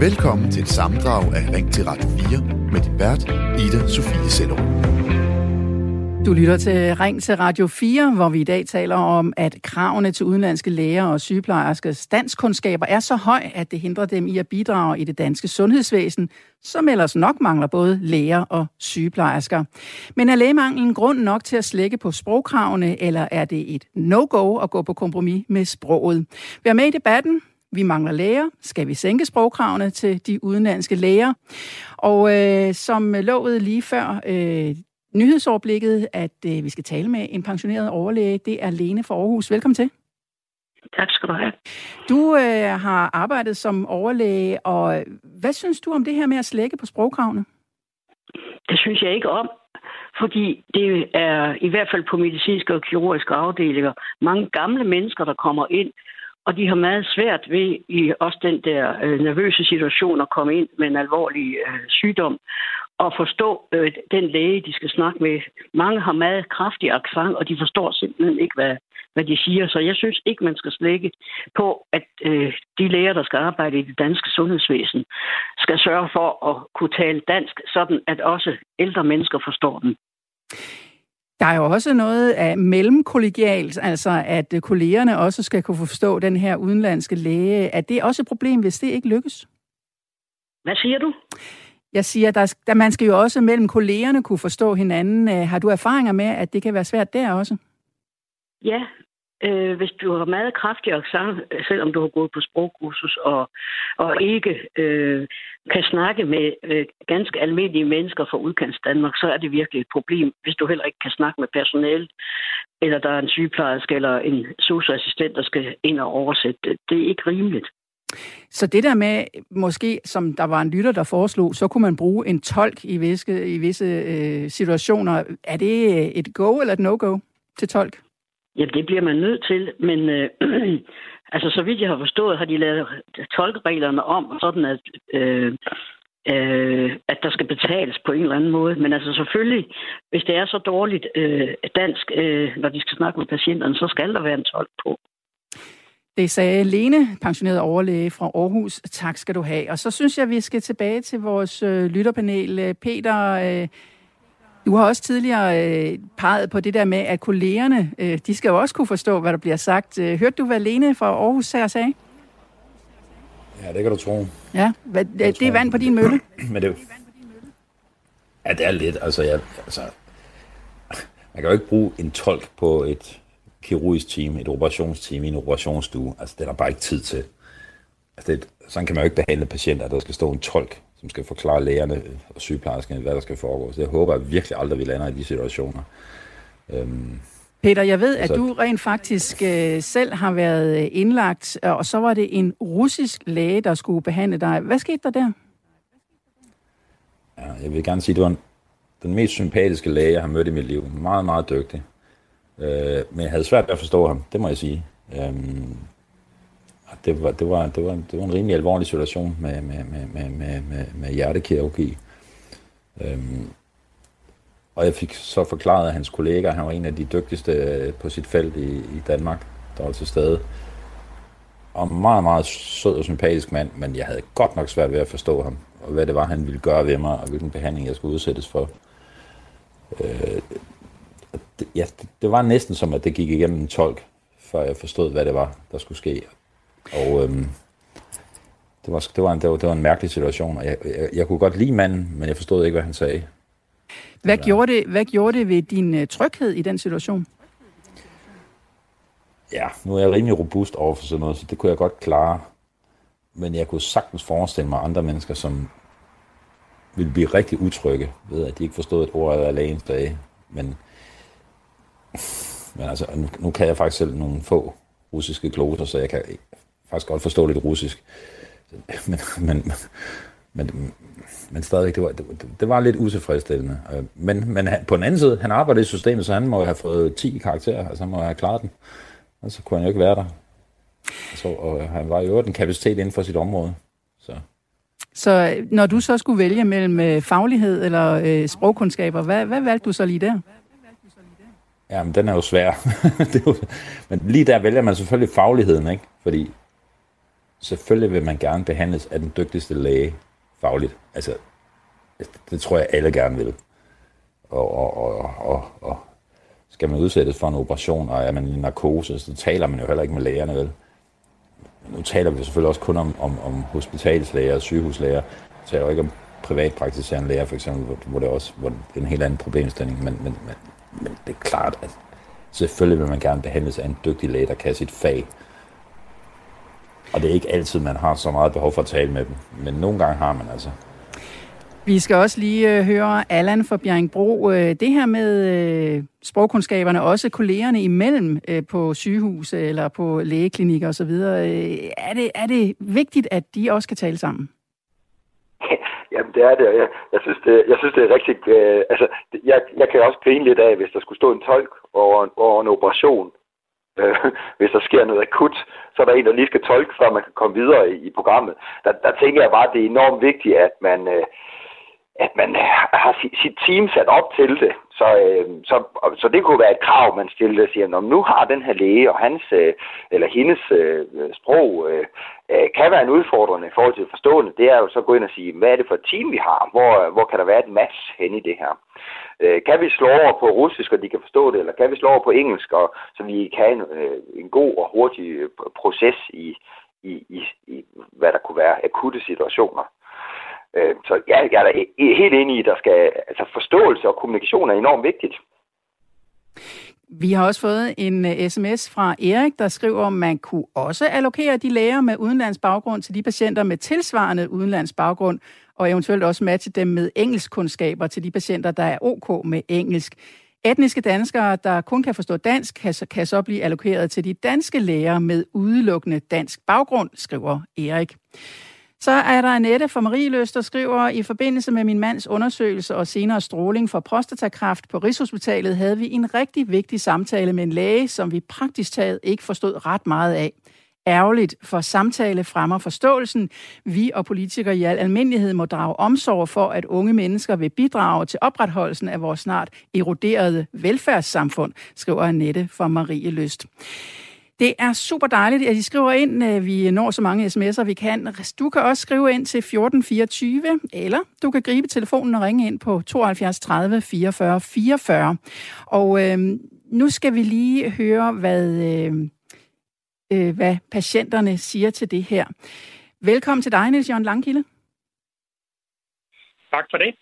Velkommen til et samdrag af Ring til Radio 4 med din vært, Ida Sofie Sellerup. Du lytter til Ring til Radio 4, hvor vi i dag taler om, at kravene til udenlandske læger og sygeplejerskers danskundskaber er så høj, at det hindrer dem i at bidrage i det danske sundhedsvæsen, som ellers nok mangler både læger og sygeplejersker. Men er lægemanglen grund nok til at slække på sprogkravene, eller er det et no-go at gå på kompromis med sproget? Vær med i debatten. Vi mangler læger. Skal vi sænke sprogkravene til de udenlandske læger? Og øh, som lovet lige før øh, nyhedsoverblikket, at øh, vi skal tale med en pensioneret overlæge. Det er Lene fra Aarhus. Velkommen til. Tak skal du have. Du øh, har arbejdet som overlæge, og hvad synes du om det her med at slække på sprogkravene? Det synes jeg ikke om, fordi det er i hvert fald på medicinske og kirurgiske afdelinger mange gamle mennesker, der kommer ind, og de har meget svært ved i også den der øh, nervøse situation at komme ind med en alvorlig øh, sygdom og forstå øh, den læge, de skal snakke med. Mange har meget kraftig accent, og de forstår simpelthen ikke, hvad, hvad de siger. Så jeg synes ikke, man skal slække på, at øh, de læger, der skal arbejde i det danske sundhedsvæsen, skal sørge for at kunne tale dansk, sådan at også ældre mennesker forstår dem. Der er jo også noget af mellemkollegialt, altså at kollegerne også skal kunne forstå den her udenlandske læge. Er det også et problem, hvis det ikke lykkes? Hvad siger du? Jeg siger, der, der man skal jo også mellem kollegerne kunne forstå hinanden. Øh, har du erfaringer med, at det kan være svært der også? Ja, øh, hvis du har meget kraftig accent, øh, selvom du har gået på sprogkursus og, og ikke øh, kan snakke med øh, ganske almindelige mennesker fra udkants Danmark, så er det virkelig et problem, hvis du heller ikke kan snakke med personale, eller der er en sygeplejerske eller en socioassistent, der skal ind og oversætte. Det er ikke rimeligt. Så det der med, måske som der var en lytter, der foreslog, så kunne man bruge en tolk i visse, i visse øh, situationer. Er det øh, et go eller et no-go til tolk? Ja, det bliver man nødt til, men øh, altså, så vidt jeg har forstået, har de lavet tolkreglerne om, sådan at, øh, øh, at der skal betales på en eller anden måde. Men altså selvfølgelig, hvis det er så dårligt øh, dansk, øh, når de skal snakke med patienterne, så skal der være en tolk på. Det sagde Lene, pensioneret overlæge fra Aarhus. Tak skal du have. Og så synes jeg, vi skal tilbage til vores øh, lytterpanel. Peter, øh, du har også tidligere øh, peget på det der med, at kollegerne, øh, de skal jo også kunne forstå, hvad der bliver sagt. Øh, hørte du, hvad Lene fra Aarhus her sagde? Ja, det kan du tro. Ja, hvad, det, det er vand på din mølle. Men det, ja, det er lidt. Altså, jeg, altså, man kan jo ikke bruge en tolk på et kirurgisk team, et operationsteam i en operationsstue. Altså, det er der bare ikke tid til. Altså, det, sådan kan man jo ikke behandle patienter, at der skal stå en tolk, som skal forklare lægerne og sygeplejerskerne, hvad der skal foregå. Så jeg håber at virkelig aldrig, vi lander i de situationer. Øhm, Peter, jeg ved, at du rent faktisk øh, selv har været øh, indlagt, og så var det en russisk læge, der skulle behandle dig. Hvad skete der der? Ja, jeg vil gerne sige, at det var en, den mest sympatiske læge, jeg har mødt i mit liv. Meget, meget dygtig. Øh, men jeg havde svært ved at forstå ham, det må jeg sige. Øhm, det, var, det, var, det, var, det var en rimelig alvorlig situation med, med, med, med, med, med, med hjertekirurgi. Øhm, og jeg fik så forklaret af hans kollega, han var en af de dygtigste øh, på sit felt i, i Danmark, der var til stede. Og meget, meget sød og sympatisk mand, men jeg havde godt nok svært ved at forstå ham, og hvad det var, han ville gøre ved mig, og hvilken behandling jeg skulle udsættes for. Øh, det, ja, det, det var næsten som, at det gik igennem en tolk, før jeg forstod, hvad det var, der skulle ske. Og øhm, det, var, det, var en, det, var, det var en mærkelig situation, og jeg, jeg, jeg kunne godt lide manden, men jeg forstod ikke, hvad han sagde. Hvad gjorde det, hvad gjorde det ved din uh, tryghed i den situation? Ja, nu er jeg rimelig robust over for sådan noget, så det kunne jeg godt klare. Men jeg kunne sagtens forestille mig andre mennesker, som ville blive rigtig utrygge ved, at de ikke forstod et ord af lægens dage. Men men altså, nu, nu kan jeg faktisk selv nogle få russiske gloser, så jeg kan faktisk godt forstå lidt russisk. Men, men, men, men stadigvæk, det var, det, det var lidt utilfredsstillende. Øh, men, men han, på den anden side, han arbejdede i systemet, så han må have fået 10 karakterer, altså han må have klaret den. Og så kunne han jo ikke være der. Så, og øh, han var jo en kapacitet inden for sit område. Så. så øh, når du så skulle vælge mellem faglighed eller øh, sprogkundskaber, hvad, hvad valgte du så lige der? Ja, men den er jo svær. det er jo, men lige der vælger man selvfølgelig fagligheden, ikke? Fordi selvfølgelig vil man gerne behandles af den dygtigste læge fagligt. Altså, det tror jeg alle gerne vil. Og, og, og, og, og skal man udsættes for en operation, og er man i narkose, så taler man jo heller ikke med lægerne, vel? Nu taler vi selvfølgelig også kun om, om, om hospitalslæger og sygehuslæger. Vi taler jo ikke om privatpraktiserende læger, for eksempel, hvor det også hvor det er en helt anden problemstilling. Men, men, men, men det er klart, at selvfølgelig vil man gerne behandles af en dygtig læge, der kan sit fag. Og det er ikke altid, man har så meget behov for at tale med dem. Men nogle gange har man altså. Vi skal også lige øh, høre Allan fra Bjerringbro. Øh, det her med øh, sprogkundskaberne, også kollegerne imellem på sygehus eller på lægeklinikker osv., er, det, er det vigtigt, at de også kan tale sammen? Jamen, det er det. Jeg, jeg, synes, det, jeg synes, det er rigtig... Øh, altså, jeg, jeg kan også grine lidt af, hvis der skulle stå en tolk over, over en operation. Øh, hvis der sker noget akut, så er der en, der lige skal tolke, før man kan komme videre i, i programmet. Der, der tænker jeg bare, at det er enormt vigtigt, at man... Øh, at man har sit team sat op til det. Så, øh, så, så det kunne være et krav, man stillede og siger, nu har den her læge og hans øh, eller hendes øh, sprog øh, øh kan være en udfordrende i forhold til forstående, det er jo så at gå ind og sige, hvad er det for et team, vi har? Hvor, hvor kan der være et match hen i det her? Øh, kan vi slå over på russisk, og de kan forstå det, eller kan vi slå over på engelsk, og, så vi kan have en, øh, en god og hurtig øh, proces i, i, i, i, hvad der kunne være akutte situationer. Øh, så ja, jeg er da helt enig i, at der skal, altså forståelse og kommunikation er enormt vigtigt. Vi har også fået en øh, sms fra Erik, der skriver, at man kunne også allokere de læger med udenlands baggrund til de patienter med tilsvarende udenlands baggrund, og eventuelt også matche dem med engelskkundskaber til de patienter, der er ok med engelsk. Etniske danskere, der kun kan forstå dansk, kan så, kan så blive allokeret til de danske læger med udelukkende dansk baggrund, skriver Erik. Så er der Annette fra Marieløs, der skriver, i forbindelse med min mands undersøgelse og senere stråling for prostatakræft på Rigshospitalet, havde vi en rigtig vigtig samtale med en læge, som vi praktisk taget ikke forstod ret meget af. Ærgerligt, for samtale fremmer forståelsen. Vi og politikere i al almindelighed må drage omsorg for, at unge mennesker vil bidrage til opretholdelsen af vores snart eroderede velfærdssamfund, skriver Annette fra Marie Løst. Det er super dejligt, at I skriver ind. at vi når så mange sms'er, vi kan. Du kan også skrive ind til 1424, eller du kan gribe telefonen og ringe ind på 72 30 44 44. Og øh, nu skal vi lige høre, hvad, øh, øh, hvad patienterne siger til det her. Velkommen til dig, Niels Jørgen Langkilde. Tak for det.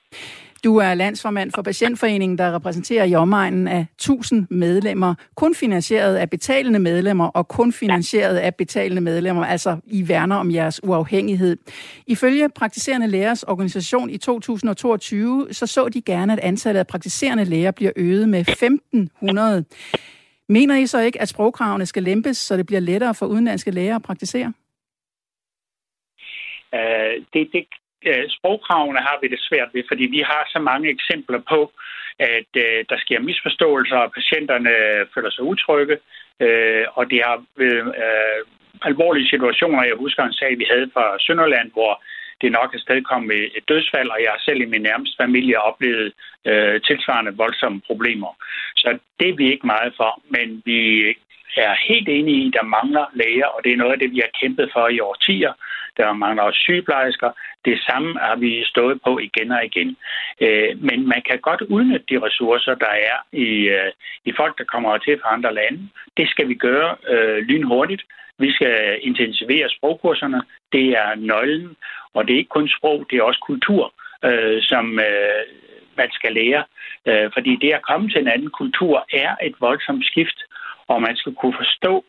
Du er landsformand for Patientforeningen, der repræsenterer i omegnen af 1000 medlemmer, kun finansieret af betalende medlemmer og kun finansieret af betalende medlemmer, altså I værner om jeres uafhængighed. Ifølge Praktiserende Lægers organisation i 2022, så så de gerne, at antallet af praktiserende læger bliver øget med 1500. Mener I så ikke, at sprogkravene skal lempes, så det bliver lettere for udenlandske læger at praktisere? Uh, det, det, øh, sprogkravene har vi det svært ved, fordi vi har så mange eksempler på, at øh, der sker misforståelser, og patienterne føler sig utrygge, øh, og det har været øh, alvorlige situationer. Jeg husker en sag, vi havde fra Sønderland, hvor det nok er stadig kommet et dødsfald, og jeg har selv i min nærmeste familie oplevet øh, tilsvarende voldsomme problemer. Så det er vi ikke meget for, men vi er helt enige i, at der mangler læger, og det er noget af det, vi har kæmpet for i årtier. Der mangler også sygeplejersker. Det samme har vi stået på igen og igen. Øh, men man kan godt udnytte de ressourcer, der er i, øh, i folk, der kommer til fra andre lande. Det skal vi gøre øh, lynhurtigt. Vi skal intensivere sprogkurserne. Det er nøglen. Og det er ikke kun sprog, det er også kultur, øh, som øh, man skal lære. Øh, fordi det at komme til en anden kultur er et voldsomt skift og man skal kunne forstå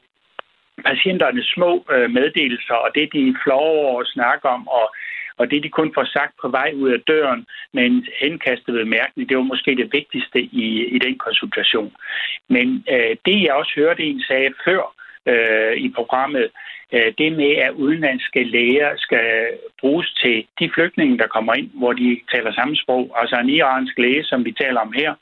patienternes små øh, meddelelser, og det, de flår over og snakker om, og, og det, de kun får sagt på vej ud af døren med en henkastet bemærkning, det var måske det vigtigste i, i den konsultation. Men øh, det, jeg også hørte en sagde før øh, i programmet, øh, det med, at udenlandske læger skal bruges til de flygtninge, der kommer ind, hvor de taler samme sprog. Altså en iransk læge, som vi taler om her,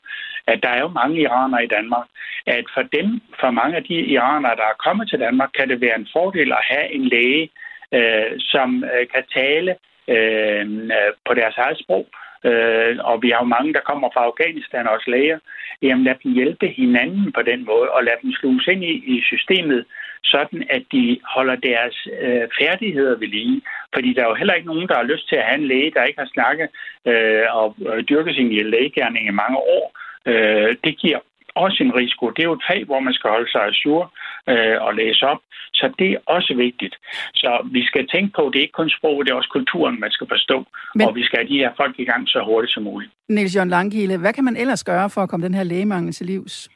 at der er jo mange iranere i Danmark. At for dem, for mange af de iranere, der er kommet til Danmark, kan det være en fordel at have en læge, øh, som øh, kan tale Øhm, øh, på deres eget sprog. Øh, og vi har jo mange, der kommer fra Afghanistan, også læger. Jamen lad dem hjælpe hinanden på den måde, og lad dem sluse ind i, i systemet, sådan at de holder deres øh, færdigheder ved lige. Fordi der er jo heller ikke nogen, der har lyst til at have en læge, der ikke har snakket øh, og dyrket sin lægegærning i mange år. Øh, det giver også en risiko. Det er jo et fag, hvor man skal holde sig assur øh, og læse op. Så det er også vigtigt. Så vi skal tænke på, at det er ikke kun sprog, det er også kulturen, man skal forstå. Men... Og vi skal have de her folk i gang så hurtigt som muligt. Niels Jørgen Langkilde, hvad kan man ellers gøre for at komme den her lægemangel til livs?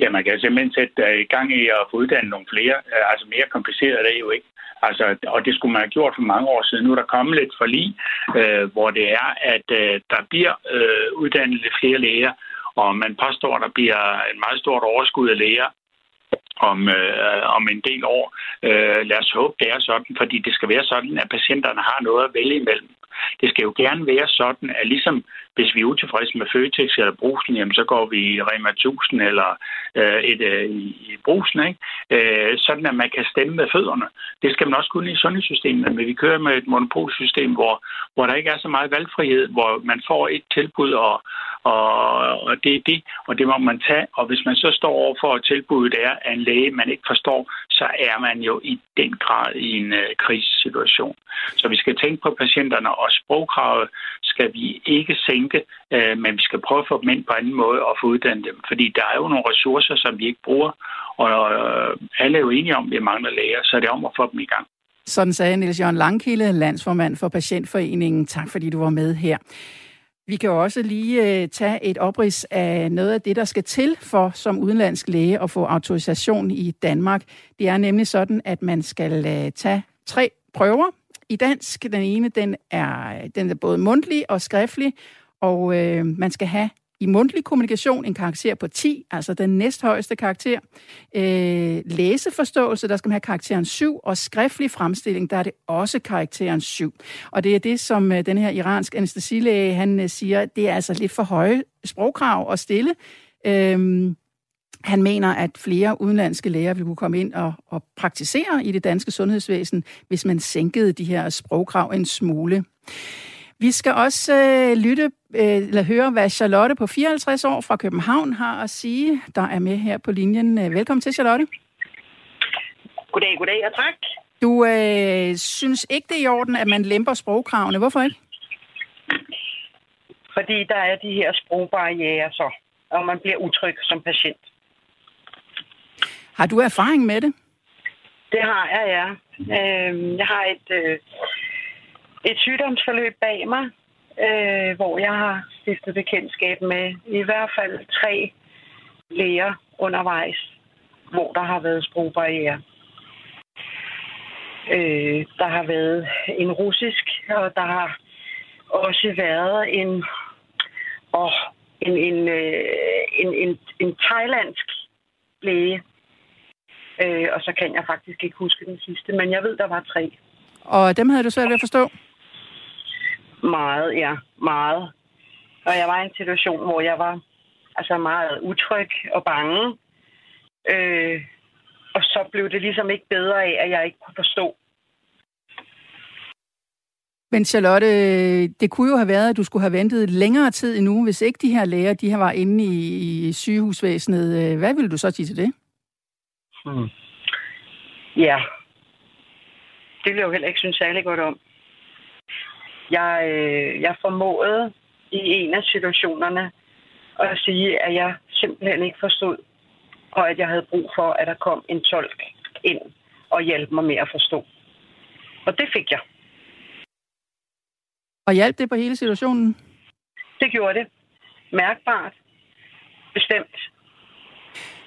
Ja, man kan simpelthen sætte i gang i at få uddannet nogle flere. Øh, altså mere kompliceret er det jo ikke. Altså, og det skulle man have gjort for mange år siden. Nu er der kommet lidt forlig, øh, hvor det er, at øh, der bliver øh, uddannet lidt flere læger, og man påstår, at der bliver en meget stort overskud af læger om, øh, om en del år. Øh, lad os håbe, det er sådan, fordi det skal være sådan, at patienterne har noget at vælge imellem. Det skal jo gerne være sådan, at ligesom hvis vi er utilfredse med Føtex eller brusen, jamen så går vi i Rema 1000 eller øh, et, øh, i brusen, ikke? Øh, sådan at man kan stemme med fødderne. Det skal man også kunne i sundhedssystemet, men vi kører med et monopolsystem, hvor, hvor der ikke er så meget valgfrihed, hvor man får et tilbud, og, og, og det er det, og det må man tage. Og hvis man så står over for et tilbud, der er af en læge, man ikke forstår, så er man jo i den grad i en øh, krisesituation. Så vi skal tænke på patienterne, og sprogkravet skal vi ikke sænke, øh, men vi skal prøve at få dem ind på anden måde og få uddannet dem. Fordi der er jo nogle ressourcer, som vi ikke bruger, og øh, alle er jo enige om, at vi mangler læger, så er det om at få dem i gang. Sådan sagde Niels Jørgen Langkilde, landsformand for Patientforeningen. Tak fordi du var med her. Vi kan også lige øh, tage et oprids af noget af det, der skal til for som udenlandsk læge at få autorisation i Danmark. Det er nemlig sådan, at man skal øh, tage tre prøver i dansk. Den ene, den er, den er både mundtlig og skriftlig, og øh, man skal have i mundtlig kommunikation en karakter på 10, altså den næsthøjeste karakter. Øh, læseforståelse, der skal man have karakteren 7, og skriftlig fremstilling, der er det også karakteren 7. Og det er det, som øh, den her iransk anestesilæge, han øh, siger, det er altså lidt for høje sprogkrav at stille. Øh, han mener, at flere udenlandske læger ville kunne komme ind og, og praktisere i det danske sundhedsvæsen, hvis man sænkede de her sprogkrav en smule. Vi skal også øh, lytte øh, eller høre, hvad Charlotte på 54 år fra København har at sige, der er med her på linjen. Øh, velkommen til, Charlotte. Goddag, goddag og tak. Du øh, synes ikke, det er i orden, at man lemper sprogkravene. Hvorfor ikke? Fordi der er de her sprogbarriere, så, og man bliver utryg som patient. Har du erfaring med det? Det har jeg, ja. Øh, jeg har et, øh, et sygdomsforløb bag mig, øh, hvor jeg har stiftet bekendtskab med i hvert fald tre læger undervejs, hvor der har været sprogbarriere. Øh, der har været en russisk, og der har også været en, og en, en, øh, en, en, en thailandsk læge. Øh, og så kan jeg faktisk ikke huske den sidste, men jeg ved, der var tre. Og dem havde du svært ved at forstå? Meget, ja. Meget. Og jeg var i en situation, hvor jeg var altså meget utryg og bange. Øh, og så blev det ligesom ikke bedre af, at jeg ikke kunne forstå. Men Charlotte, det kunne jo have været, at du skulle have ventet længere tid endnu, hvis ikke de her læger de her var inde i, i sygehusvæsenet. Hvad ville du så sige til det? Hmm. Ja. Det ville jeg jo heller ikke synes særlig godt om. Jeg, øh, jeg formåede i en af situationerne at sige, at jeg simpelthen ikke forstod, og at jeg havde brug for, at der kom en tolk ind og hjælpe mig med at forstå. Og det fik jeg. Og hjalp det på hele situationen? Det gjorde det. Mærkbart. Bestemt.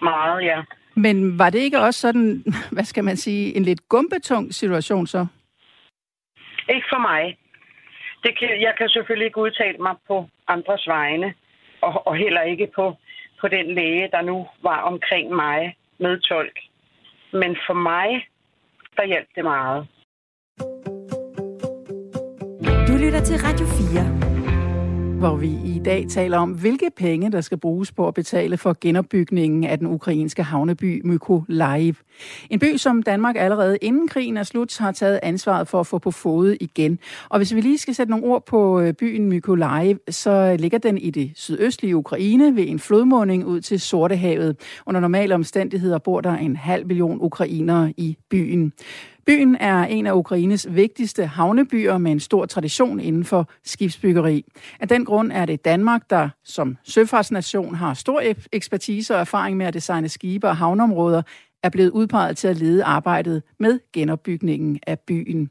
Meget, ja. Men var det ikke også sådan, hvad skal man sige, en lidt gumbetung situation så? Ikke for mig. Det kan, jeg kan selvfølgelig ikke udtale mig på andres vegne, og, og heller ikke på, på den læge, der nu var omkring mig med tolk. Men for mig, der hjalp det meget. Du lytter til Radio 4 hvor vi i dag taler om, hvilke penge, der skal bruges på at betale for genopbygningen af den ukrainske havneby Mykolaiv. En by, som Danmark allerede inden krigen er slut, har taget ansvaret for at få på fod igen. Og hvis vi lige skal sætte nogle ord på øh, byen Mykolaiv, så ligger den i det sydøstlige Ukraine ved en flodmunding ud til Sortehavet. Under normale omstændigheder bor der en halv million ukrainere i byen. Byen er en af Ukraines vigtigste havnebyer med en stor tradition inden for skibsbyggeri. Af den grund er det Danmark, der som søfartsnation har stor ekspertise og erfaring med at designe skibe og havneområder, er blevet udpeget til at lede arbejdet med genopbygningen af byen.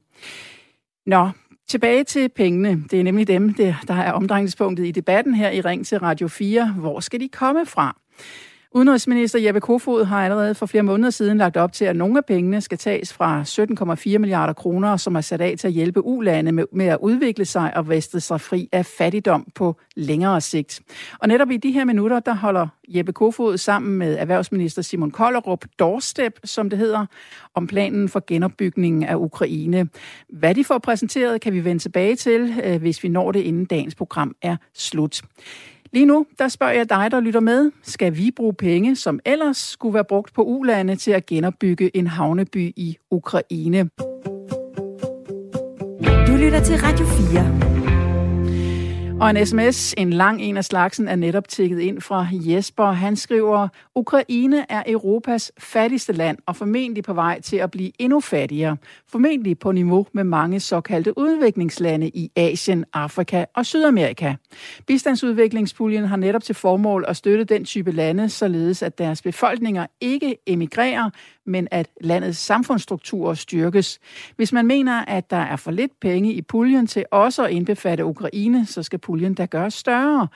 Nå, tilbage til pengene. Det er nemlig dem, der er omdrejningspunktet i debatten her i Ring til Radio 4. Hvor skal de komme fra? Udenrigsminister Jeppe Kofod har allerede for flere måneder siden lagt op til, at nogle af pengene skal tages fra 17,4 milliarder kroner, som er sat af til at hjælpe ulande med, med at udvikle sig og veste sig fri af fattigdom på længere sigt. Og netop i de her minutter, der holder Jeppe Kofod sammen med erhvervsminister Simon Kollerup doorstep, som det hedder, om planen for genopbygningen af Ukraine. Hvad de får præsenteret, kan vi vende tilbage til, øh, hvis vi når det inden dagens program er slut. Lige nu, der spørger jeg dig, der lytter med. Skal vi bruge penge, som ellers skulle være brugt på ulande til at genopbygge en havneby i Ukraine? Du lytter til Radio 4. Og en sms, en lang en af slagsen, er netop tækket ind fra Jesper. Han skriver, Ukraine er Europas fattigste land og formentlig på vej til at blive endnu fattigere. Formentlig på niveau med mange såkaldte udviklingslande i Asien, Afrika og Sydamerika. Bistandsudviklingspuljen har netop til formål at støtte den type lande, således at deres befolkninger ikke emigrerer, men at landets samfundsstrukturer styrkes. Hvis man mener, at der er for lidt penge i puljen til også at indbefatte Ukraine, så skal puljen da gøres større.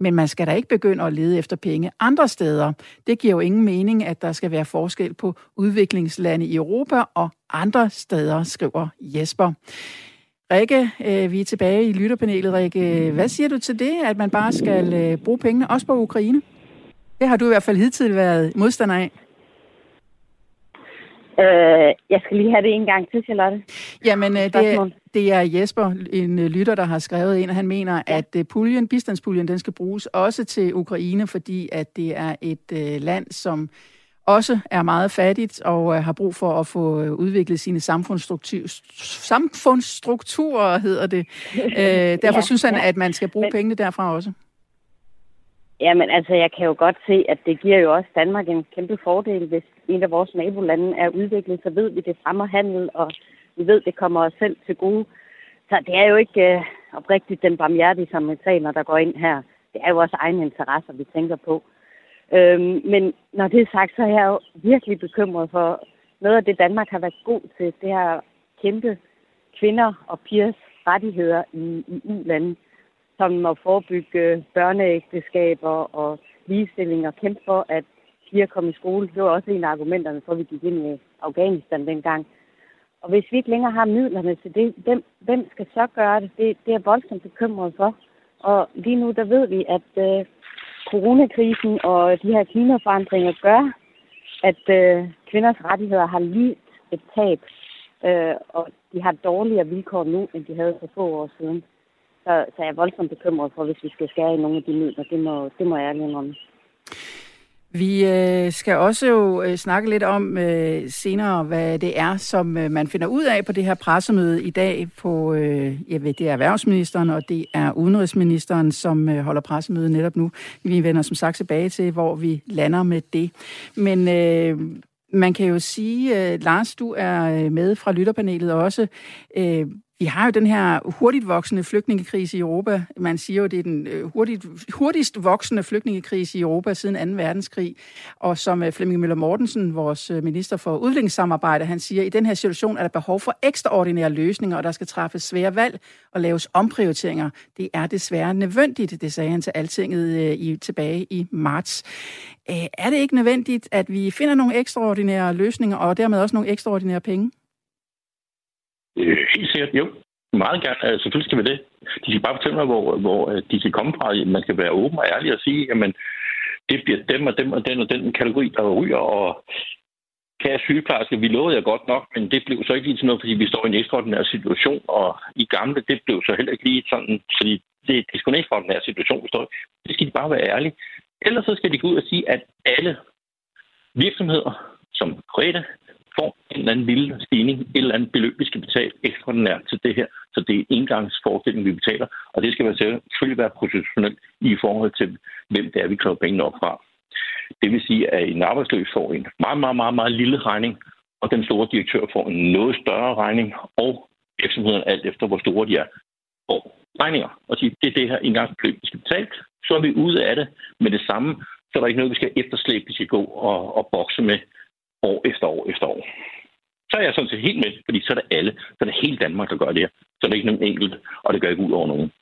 Men man skal da ikke begynde at lede efter penge andre steder. Det giver jo ingen mening, at der skal være forskel på udviklingslande i Europa og andre steder, skriver Jesper. Rikke, øh, vi er tilbage i lytterpanelet. Rikke, hvad siger du til det, at man bare skal øh, bruge pengene også på Ukraine? Det har du i hvert fald hidtil været modstander af. Øh, jeg skal lige have det en gang til, Charlotte. Jamen, øh, det, er, det er Jesper, en øh, lytter, der har skrevet ind, og han mener, ja. at øh, puljen, bistandspuljen, den skal bruges også til Ukraine, fordi at det er et øh, land, som også er meget fattigt og øh, har brug for at få udviklet sine samfundsstrukturer, samfundsstrukturer hedder det. Øh, derfor ja, synes han, ja. at man skal bruge Men... pengene derfra også. Jamen altså, jeg kan jo godt se, at det giver jo også Danmark en kæmpe fordel, hvis en af vores nabolande er udviklet, så ved vi, det fremmer handel, og vi ved, det kommer os selv til gode. Så det er jo ikke øh, oprigtigt den barmhjertige samaritaner, der går ind her. Det er jo også egne interesser, vi tænker på. Øhm, men når det er sagt, så er jeg jo virkelig bekymret for noget af det, Danmark har været god til, det her kæmpe kvinder og pigers rettigheder i, i u-lande som at forebygge børneægteskaber og ligestilling og kæmpe for, at piger kom i skole. Det var også en af argumenterne for, at vi gik ind i Afghanistan dengang. Og hvis vi ikke længere har midlerne til det, hvem, hvem skal så gøre det? det? Det er voldsomt bekymret for. Og lige nu, der ved vi, at øh, coronakrisen og de her klimaforandringer gør, at øh, kvinders rettigheder har lige et tab, øh, og de har dårligere vilkår nu, end de havde for få år siden. Så, så jeg er voldsomt bekymret for, hvis vi skal skære i nogle af de midler. Det må, det må jeg ærligt indrømme. Vi øh, skal også jo øh, snakke lidt om øh, senere, hvad det er, som øh, man finder ud af på det her pressemøde i dag på, øh, jeg ved, det er erhvervsministeren, og det er udenrigsministeren, som øh, holder pressemøde netop nu. Vi vender som sagt tilbage til, hvor vi lander med det. Men øh, man kan jo sige, øh, Lars, du er øh, med fra lytterpanelet også. Øh, vi har jo den her hurtigt voksende flygtningekrise i Europa. Man siger jo, det er den øh, hurtigt, hurtigst voksende flygtningekrise i Europa siden 2. verdenskrig. Og som øh, Flemming Møller Mortensen, vores øh, minister for udviklingssamarbejde, han siger, at i den her situation er der behov for ekstraordinære løsninger, og der skal træffes svære valg og laves omprioriteringer. Det er desværre nødvendigt, det sagde han til Altinget i, tilbage i marts. Er det ikke nødvendigt, at vi finder nogle ekstraordinære løsninger, og dermed også nogle ekstraordinære penge? Øh, helt sikkert, jo. Meget gerne. Altså, selvfølgelig skal vi det. De skal bare fortælle mig, hvor, hvor øh, de skal komme fra. Man skal være åben og ærlig og sige, jamen, det bliver dem og dem og den og den kategori, der ryger, og kære sygeplejerske, vi lovede jer godt nok, men det blev så ikke lige til noget, fordi vi står i en ekstraordinær situation, og i gamle, det blev så heller ikke lige sådan, fordi det, det er sgu en ekstraordinær situation, vi står i. Det skal de bare være ærlige. Ellers så skal de gå ud og sige, at alle virksomheder, som private, får en eller anden lille stigning, et eller andet beløb, vi skal betale ekstraordinært til det her. Så det er engangsforestilling, vi betaler, og det skal man selvfølgelig være professionelt i forhold til, hvem det er, vi kræver pengene op fra. Det vil sige, at en arbejdsløs får en meget, meget, meget, meget lille regning, og den store direktør får en noget større regning, og virksomheden alt efter, hvor store de er, får regninger. Og sige, det er det her engangsbeløb, vi skal betale. Så er vi ude af det med det samme, så er der ikke noget, vi skal efterslæbe, vi skal gå og, og bokse med år efter år efter år. Så er jeg sådan set helt med, fordi så er det alle. Så er det hele Danmark, der gør det her. Så er det ikke nogen enkelt, og det gør ikke ud over nogen.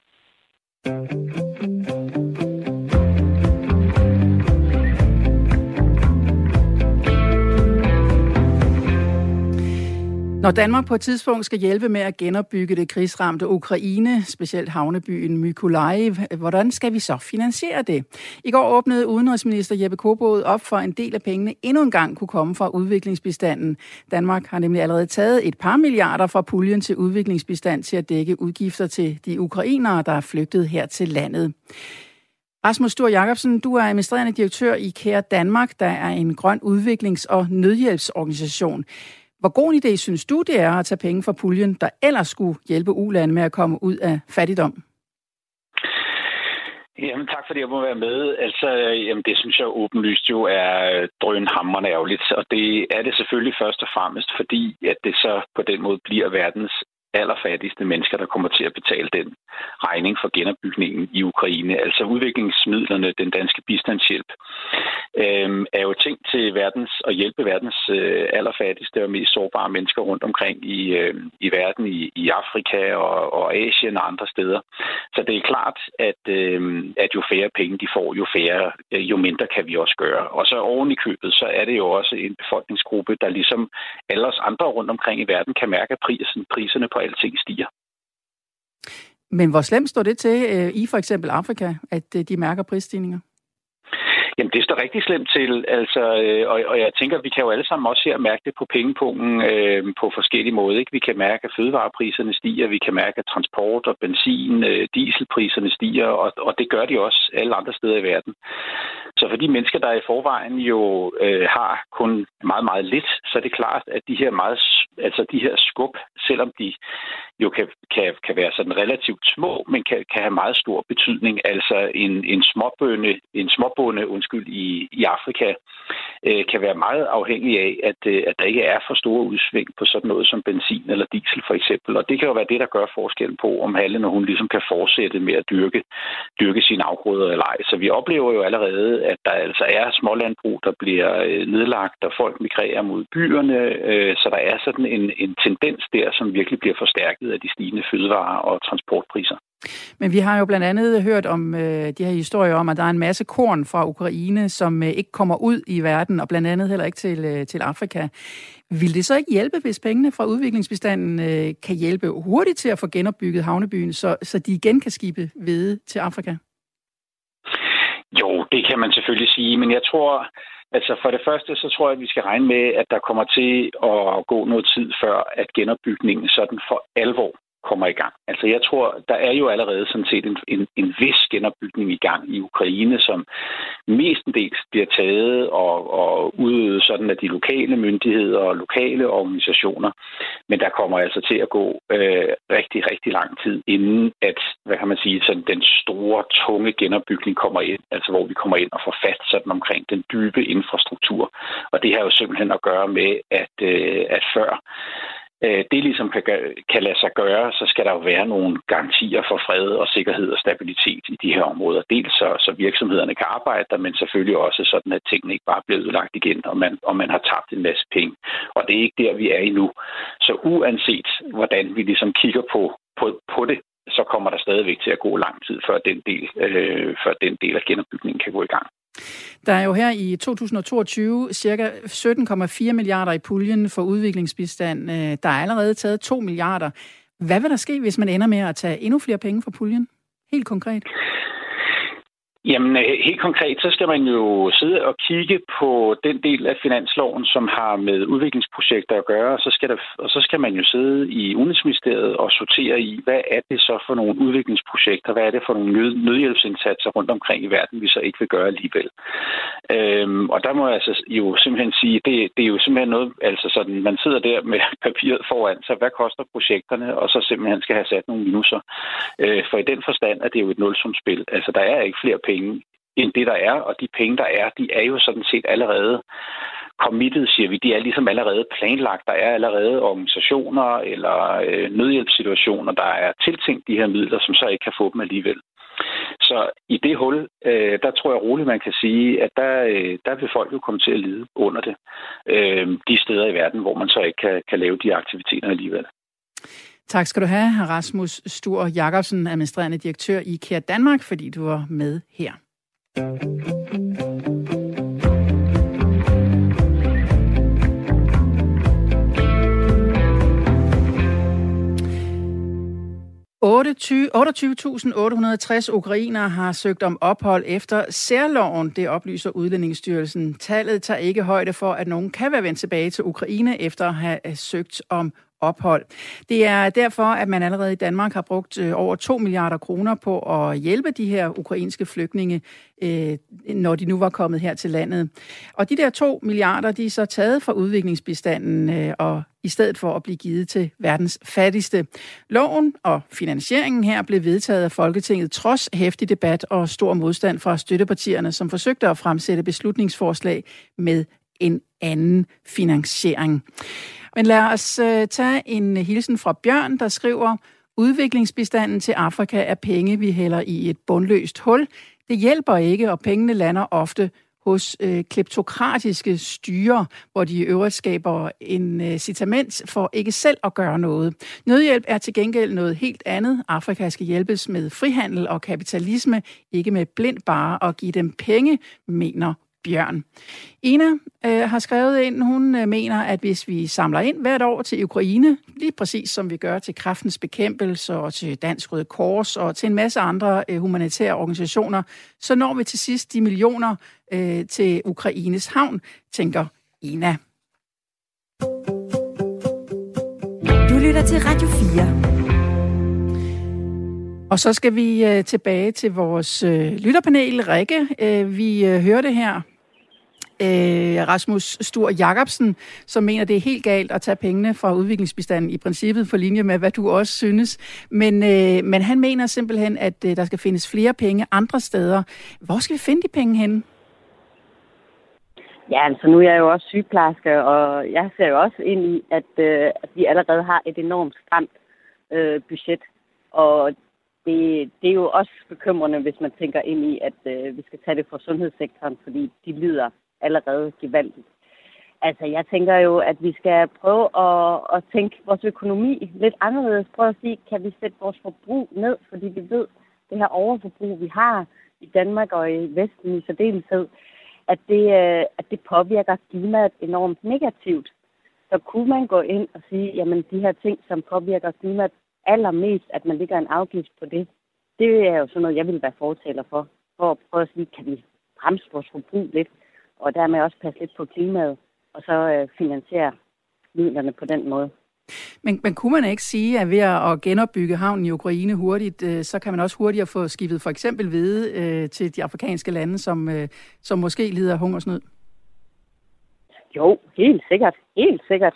Når Danmark på et tidspunkt skal hjælpe med at genopbygge det krigsramte Ukraine, specielt havnebyen Mykolaiv, hvordan skal vi så finansiere det? I går åbnede udenrigsminister Jeppe Kofod op for en del af pengene endnu en gang kunne komme fra udviklingsbistanden. Danmark har nemlig allerede taget et par milliarder fra puljen til udviklingsbistand til at dække udgifter til de ukrainere, der er flygtet her til landet. Rasmus Stor Jacobsen, du er administrerende direktør i Kære Danmark, der er en grøn udviklings- og nødhjælpsorganisation. Hvor god en idé synes du, det er at tage penge fra puljen, der ellers skulle hjælpe ulande med at komme ud af fattigdom? Jamen tak fordi jeg må være med. Altså, jamen, det synes jeg åbenlyst jo er øh, drønhammerende ærgerligt, og det er det selvfølgelig først og fremmest, fordi at det så på den måde bliver verdens allerfattigste mennesker, der kommer til at betale den regning for genopbygningen i Ukraine. Altså udviklingsmidlerne, den danske bistandshjælp, øh, er jo tænkt til verdens at hjælpe verdens øh, allerfattigste og mest sårbare mennesker rundt omkring i, øh, i verden, i, i Afrika og, og Asien og andre steder. Så det er klart, at, øh, at jo færre penge de får, jo færre, øh, jo mindre kan vi også gøre. Og så oven i købet, så er det jo også en befolkningsgruppe, der ligesom alle os andre rundt omkring i verden kan mærke, at prisen, priserne på alting stiger. Men hvor slemt står det til øh, i for eksempel Afrika, at øh, de mærker prisstigninger? Jamen, det står rigtig slemt til, altså, øh, og, og jeg tænker, vi kan jo alle sammen også her mærke det på pengepunkten øh, på forskellige måder. Ikke? Vi kan mærke, at fødevarepriserne stiger, vi kan mærke, at transport og benzin, øh, dieselpriserne stiger, og, og det gør de også alle andre steder i verden. Så for de mennesker, der i forvejen jo øh, har kun meget, meget lidt, så er det klart, at de her meget, altså de her skub, selvom de jo kan, kan, kan være sådan relativt små, men kan, kan have meget stor betydning. Altså en, en småbønde, en småbonde, undskyld, i, i Afrika, øh, kan være meget afhængig af, at, øh, at der ikke er for store udsving på sådan noget som benzin eller diesel for eksempel. Og det kan jo være det, der gør forskellen på, om Halle, når hun ligesom kan fortsætte med at dyrke, dyrke sine afgrøder eller ej. Så vi oplever jo allerede, at der altså er smålandbrug, der bliver øh, nedlagt, og folk migrerer mod byerne. Øh, så der er sådan en, en tendens der, som virkelig bliver forstærket af de stigende fødevare- og transportpriser. Men vi har jo blandt andet hørt om øh, de her historier om, at der er en masse korn fra Ukraine, som øh, ikke kommer ud i verden, og blandt andet heller ikke til, øh, til Afrika. Vil det så ikke hjælpe, hvis pengene fra udviklingsbestanden øh, kan hjælpe hurtigt til at få genopbygget havnebyen, så, så de igen kan skibe hvede til Afrika? Jo, det kan man selvfølgelig sige, men jeg tror, altså for det første, så tror jeg, at vi skal regne med, at der kommer til at gå noget tid før, at genopbygningen sådan for alvor kommer i gang. Altså jeg tror, der er jo allerede sådan set en, en, en vis genopbygning i gang i Ukraine, som mestendels bliver taget og, og udøvet sådan af de lokale myndigheder og lokale organisationer. Men der kommer altså til at gå øh, rigtig, rigtig lang tid, inden at, hvad kan man sige, sådan den store, tunge genopbygning kommer ind, altså hvor vi kommer ind og får fat sådan omkring den dybe infrastruktur. Og det har jo simpelthen at gøre med, at, øh, at før Øh, det ligesom kan, kan lade sig gøre, så skal der jo være nogle garantier for fred og sikkerhed og stabilitet i de her områder. Dels så, så virksomhederne kan arbejde der, men selvfølgelig også sådan, at tingene ikke bare bliver ødelagt igen, og man, og man har tabt en masse penge. Og det er ikke der, vi er endnu. Så uanset hvordan vi ligesom kigger på, på, på det, så kommer der stadigvæk til at gå lang tid, før den del, øh, før den del af genopbygningen kan gå i gang. Der er jo her i 2022 cirka 17,4 milliarder i puljen for udviklingsbistand. Øh, der er allerede taget 2 milliarder. Hvad vil der ske, hvis man ender med at tage endnu flere penge fra puljen? Helt konkret. Jamen, øh, helt konkret, så skal man jo sidde og kigge på den del af finansloven, som har med udviklingsprojekter at gøre, og så skal, der, og så skal man jo sidde i Udenrigsministeriet og sortere i, hvad er det så for nogle udviklingsprojekter, hvad er det for nogle nød, nødhjælpsindsatser rundt omkring i verden, vi så ikke vil gøre alligevel. Øhm, og der må jeg altså jo simpelthen sige, det, det er jo simpelthen noget, altså sådan, man sidder der med papiret foran sig, hvad koster projekterne, og så simpelthen skal have sat nogle minuser. Øh, for i den forstand er det jo et nulsumspil. Altså, der er ikke flere penge end det, der er, og de penge, der er, de er jo sådan set allerede committed, siger vi. De er ligesom allerede planlagt. Der er allerede organisationer eller øh, nødhjælpssituationer, der er tiltænkt de her midler, som så ikke kan få dem alligevel. Så i det hul, øh, der tror jeg roligt, man kan sige, at der, øh, der vil folk jo komme til at lide under det. Øh, de steder i verden, hvor man så ikke kan, kan lave de aktiviteter alligevel. Tak skal du have, Rasmus Stur Jakobsen, administrerende direktør i IKEA Danmark, fordi du var med her. 28.860 ukrainere har søgt om ophold efter særloven, det oplyser Udlændingsstyrelsen. Tallet tager ikke højde for, at nogen kan være vendt tilbage til Ukraine efter at have øh, søgt om ophold. Det er derfor, at man allerede i Danmark har brugt øh, over 2 milliarder kroner på at hjælpe de her ukrainske flygtninge, øh, når de nu var kommet her til landet. Og de der 2 milliarder, de er så taget fra udviklingsbistanden øh, og i stedet for at blive givet til verdens fattigste. Loven og finansieringen her blev vedtaget af Folketinget trods hæftig debat og stor modstand fra støttepartierne, som forsøgte at fremsætte beslutningsforslag med en anden finansiering. Men lad os øh, tage en hilsen fra Bjørn, der skriver, udviklingsbistanden til Afrika er penge, vi hælder i et bundløst hul. Det hjælper ikke, og pengene lander ofte hos øh, kleptokratiske styre, hvor de i øvrigt skaber en øh, citament for ikke selv at gøre noget. Nødhjælp er til gengæld noget helt andet. Afrika skal hjælpes med frihandel og kapitalisme, ikke med blind bare at give dem penge, mener Bjørn. Ina øh, har skrevet ind, hun øh, mener, at hvis vi samler ind hvert år til Ukraine, lige præcis som vi gør til kraftens bekæmpelse og til Dansk Røde Kors og til en masse andre øh, humanitære organisationer, så når vi til sidst de millioner øh, til Ukraines havn, tænker Ina. Du lytter til Radio 4. Og så skal vi øh, tilbage til vores øh, lytterpanel, Rikke. Øh, vi øh, hørte her øh, Rasmus Stur Jacobsen, som mener, det er helt galt at tage pengene fra udviklingsbistanden i princippet for linje med, hvad du også synes. Men, øh, men han mener simpelthen, at øh, der skal findes flere penge andre steder. Hvor skal vi finde de penge henne? Ja, altså nu er jeg jo også sygeplejerske, og jeg ser jo også ind i, at, øh, at vi allerede har et enormt stramt øh, budget. Og det, det er jo også bekymrende, hvis man tænker ind i, at øh, vi skal tage det fra sundhedssektoren, fordi de lider allerede gevaldigt. Altså, jeg tænker jo, at vi skal prøve at, at tænke vores økonomi lidt anderledes. Prøve at sige, kan vi sætte vores forbrug ned, fordi vi ved, det her overforbrug, vi har i Danmark og i Vesten i særdeleshed, at det, øh, at det påvirker klimaet enormt negativt. Så kunne man gå ind og sige, jamen de her ting, som påvirker klimaet allermest, at man ligger en afgift på det, det er jo sådan noget, jeg vil være fortaler for. For at prøve at sige, kan vi bremse vores forbrug lidt, og dermed også passe lidt på klimaet, og så øh, finansiere midlerne på den måde. Men, men kunne man ikke sige, at ved at genopbygge havnen i Ukraine hurtigt, øh, så kan man også hurtigere få skibet for eksempel hvide øh, til de afrikanske lande, som, øh, som måske lider hungersnød? Jo, helt sikkert. Helt sikkert.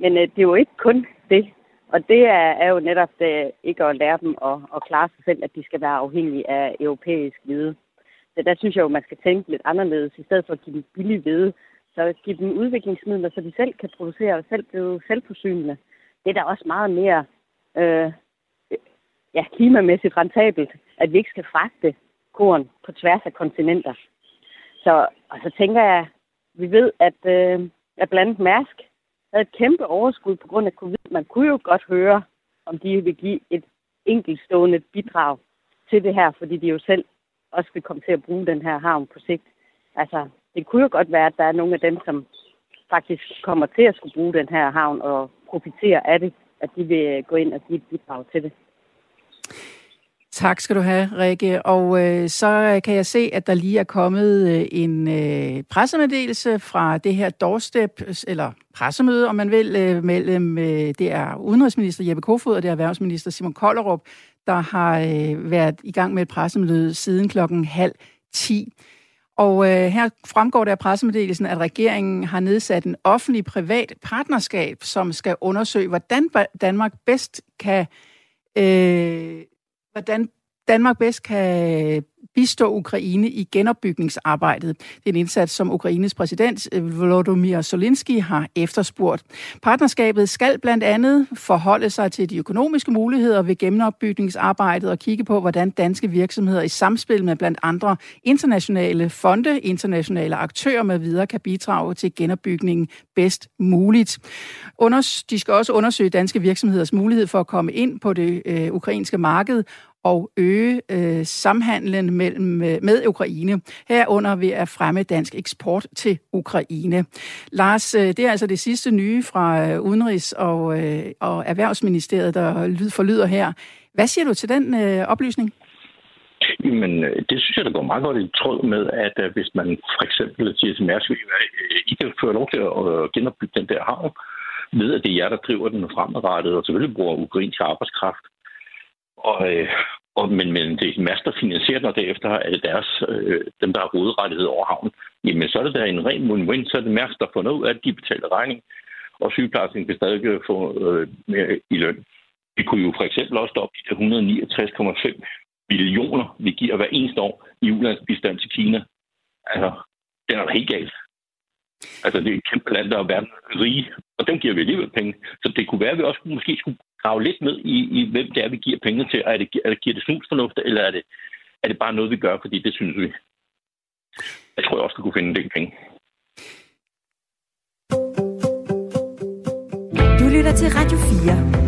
Men øh, det er jo ikke kun det. Og det er, er jo netop det, ikke at lære dem at, at klare sig selv, at de skal være afhængige af europæisk hvide. Så der synes jeg jo, man skal tænke lidt anderledes. I stedet for at give dem billig hvide, så give dem udviklingsmidler, så de selv kan producere og selv blive selvforsynende. Det er da også meget mere øh, ja, klimamæssigt rentabelt, at vi ikke skal fragte korn på tværs af kontinenter. Så, og så tænker jeg, vi ved, at, øh, at blandt mask Mærsk havde et kæmpe overskud på grund af covid. Man kunne jo godt høre, om de vil give et enkeltstående bidrag til det her, fordi de jo selv også vil komme til at bruge den her havn på sigt. Altså, det kunne jo godt være, at der er nogle af dem, som faktisk kommer til at skulle bruge den her havn og profitere af det, at de vil øh, gå ind og give et bidrag til det. Tak skal du have, Rikke. Og øh, så øh, kan jeg se, at der lige er kommet øh, en øh, pressemeddelelse fra det her doorstep, eller pressemøde, om man vil, øh, mellem øh, det er udenrigsminister Jeppe Kofod og det er erhvervsminister Simon Kollerup, der har øh, været i gang med et pressemøde siden klokken halv 10. Og øh, her fremgår det af pressemeddelelsen, at regeringen har nedsat en offentlig-privat partnerskab, som skal undersøge, hvordan Danmark bedst kan, øh, hvordan Danmark bedst kan bistå Ukraine i genopbygningsarbejdet. Det er en indsats, som Ukraines præsident øh, Volodymyr Zelensky har efterspurgt. Partnerskabet skal blandt andet forholde sig til de økonomiske muligheder ved genopbygningsarbejdet og kigge på, hvordan danske virksomheder i samspil med blandt andre internationale fonde, internationale aktører med videre kan bidrage til genopbygningen bedst muligt. De skal også undersøge danske virksomheders mulighed for at komme ind på det øh, ukrainske marked og øge øh, samhandlen mellem, øh, med Ukraine, herunder ved at fremme dansk eksport til Ukraine. Lars, øh, det er altså det sidste nye fra øh, Udenrigs- og, øh, og Erhvervsministeriet, der lyd, forlyder her. Hvad siger du til den øh, oplysning? Jamen, øh, det synes jeg, der går meget godt i tråd med, at øh, hvis man for eksempel siger til Mærsk, øh, I kan føre lov til at genopbygge den der havn, ved at det er jer, der driver den fremadrettet, og selvfølgelig bruger ukrainsk arbejdskraft. Og, øh, og, men, men det er Mærsk, der finansierer den, og derefter er det deres, øh, dem, der har hovedrettighed over havnen. Jamen, så er det da en ren win-win. Så er det Mærsk, der får noget ud af, at de betaler regning, og sygeplejersken kan stadig øh, få øh, mere i løn. Vi kunne jo for eksempel også stoppe de 169,5 millioner, vi giver hver eneste år i ulandsbistand til Kina. Altså, den er helt galt. Altså, det er et kæmpe land, der er verden rige, og dem giver vi alligevel penge. Så det kunne være, at vi også måske skulle grave lidt ned i, i hvem det er, vi giver penge til. Er det, er det, giver det snusfornuft, eller er det, er det bare noget, vi gør, fordi det synes vi? Jeg tror jeg også, vi kunne finde en del penge. Du lytter til Radio 4.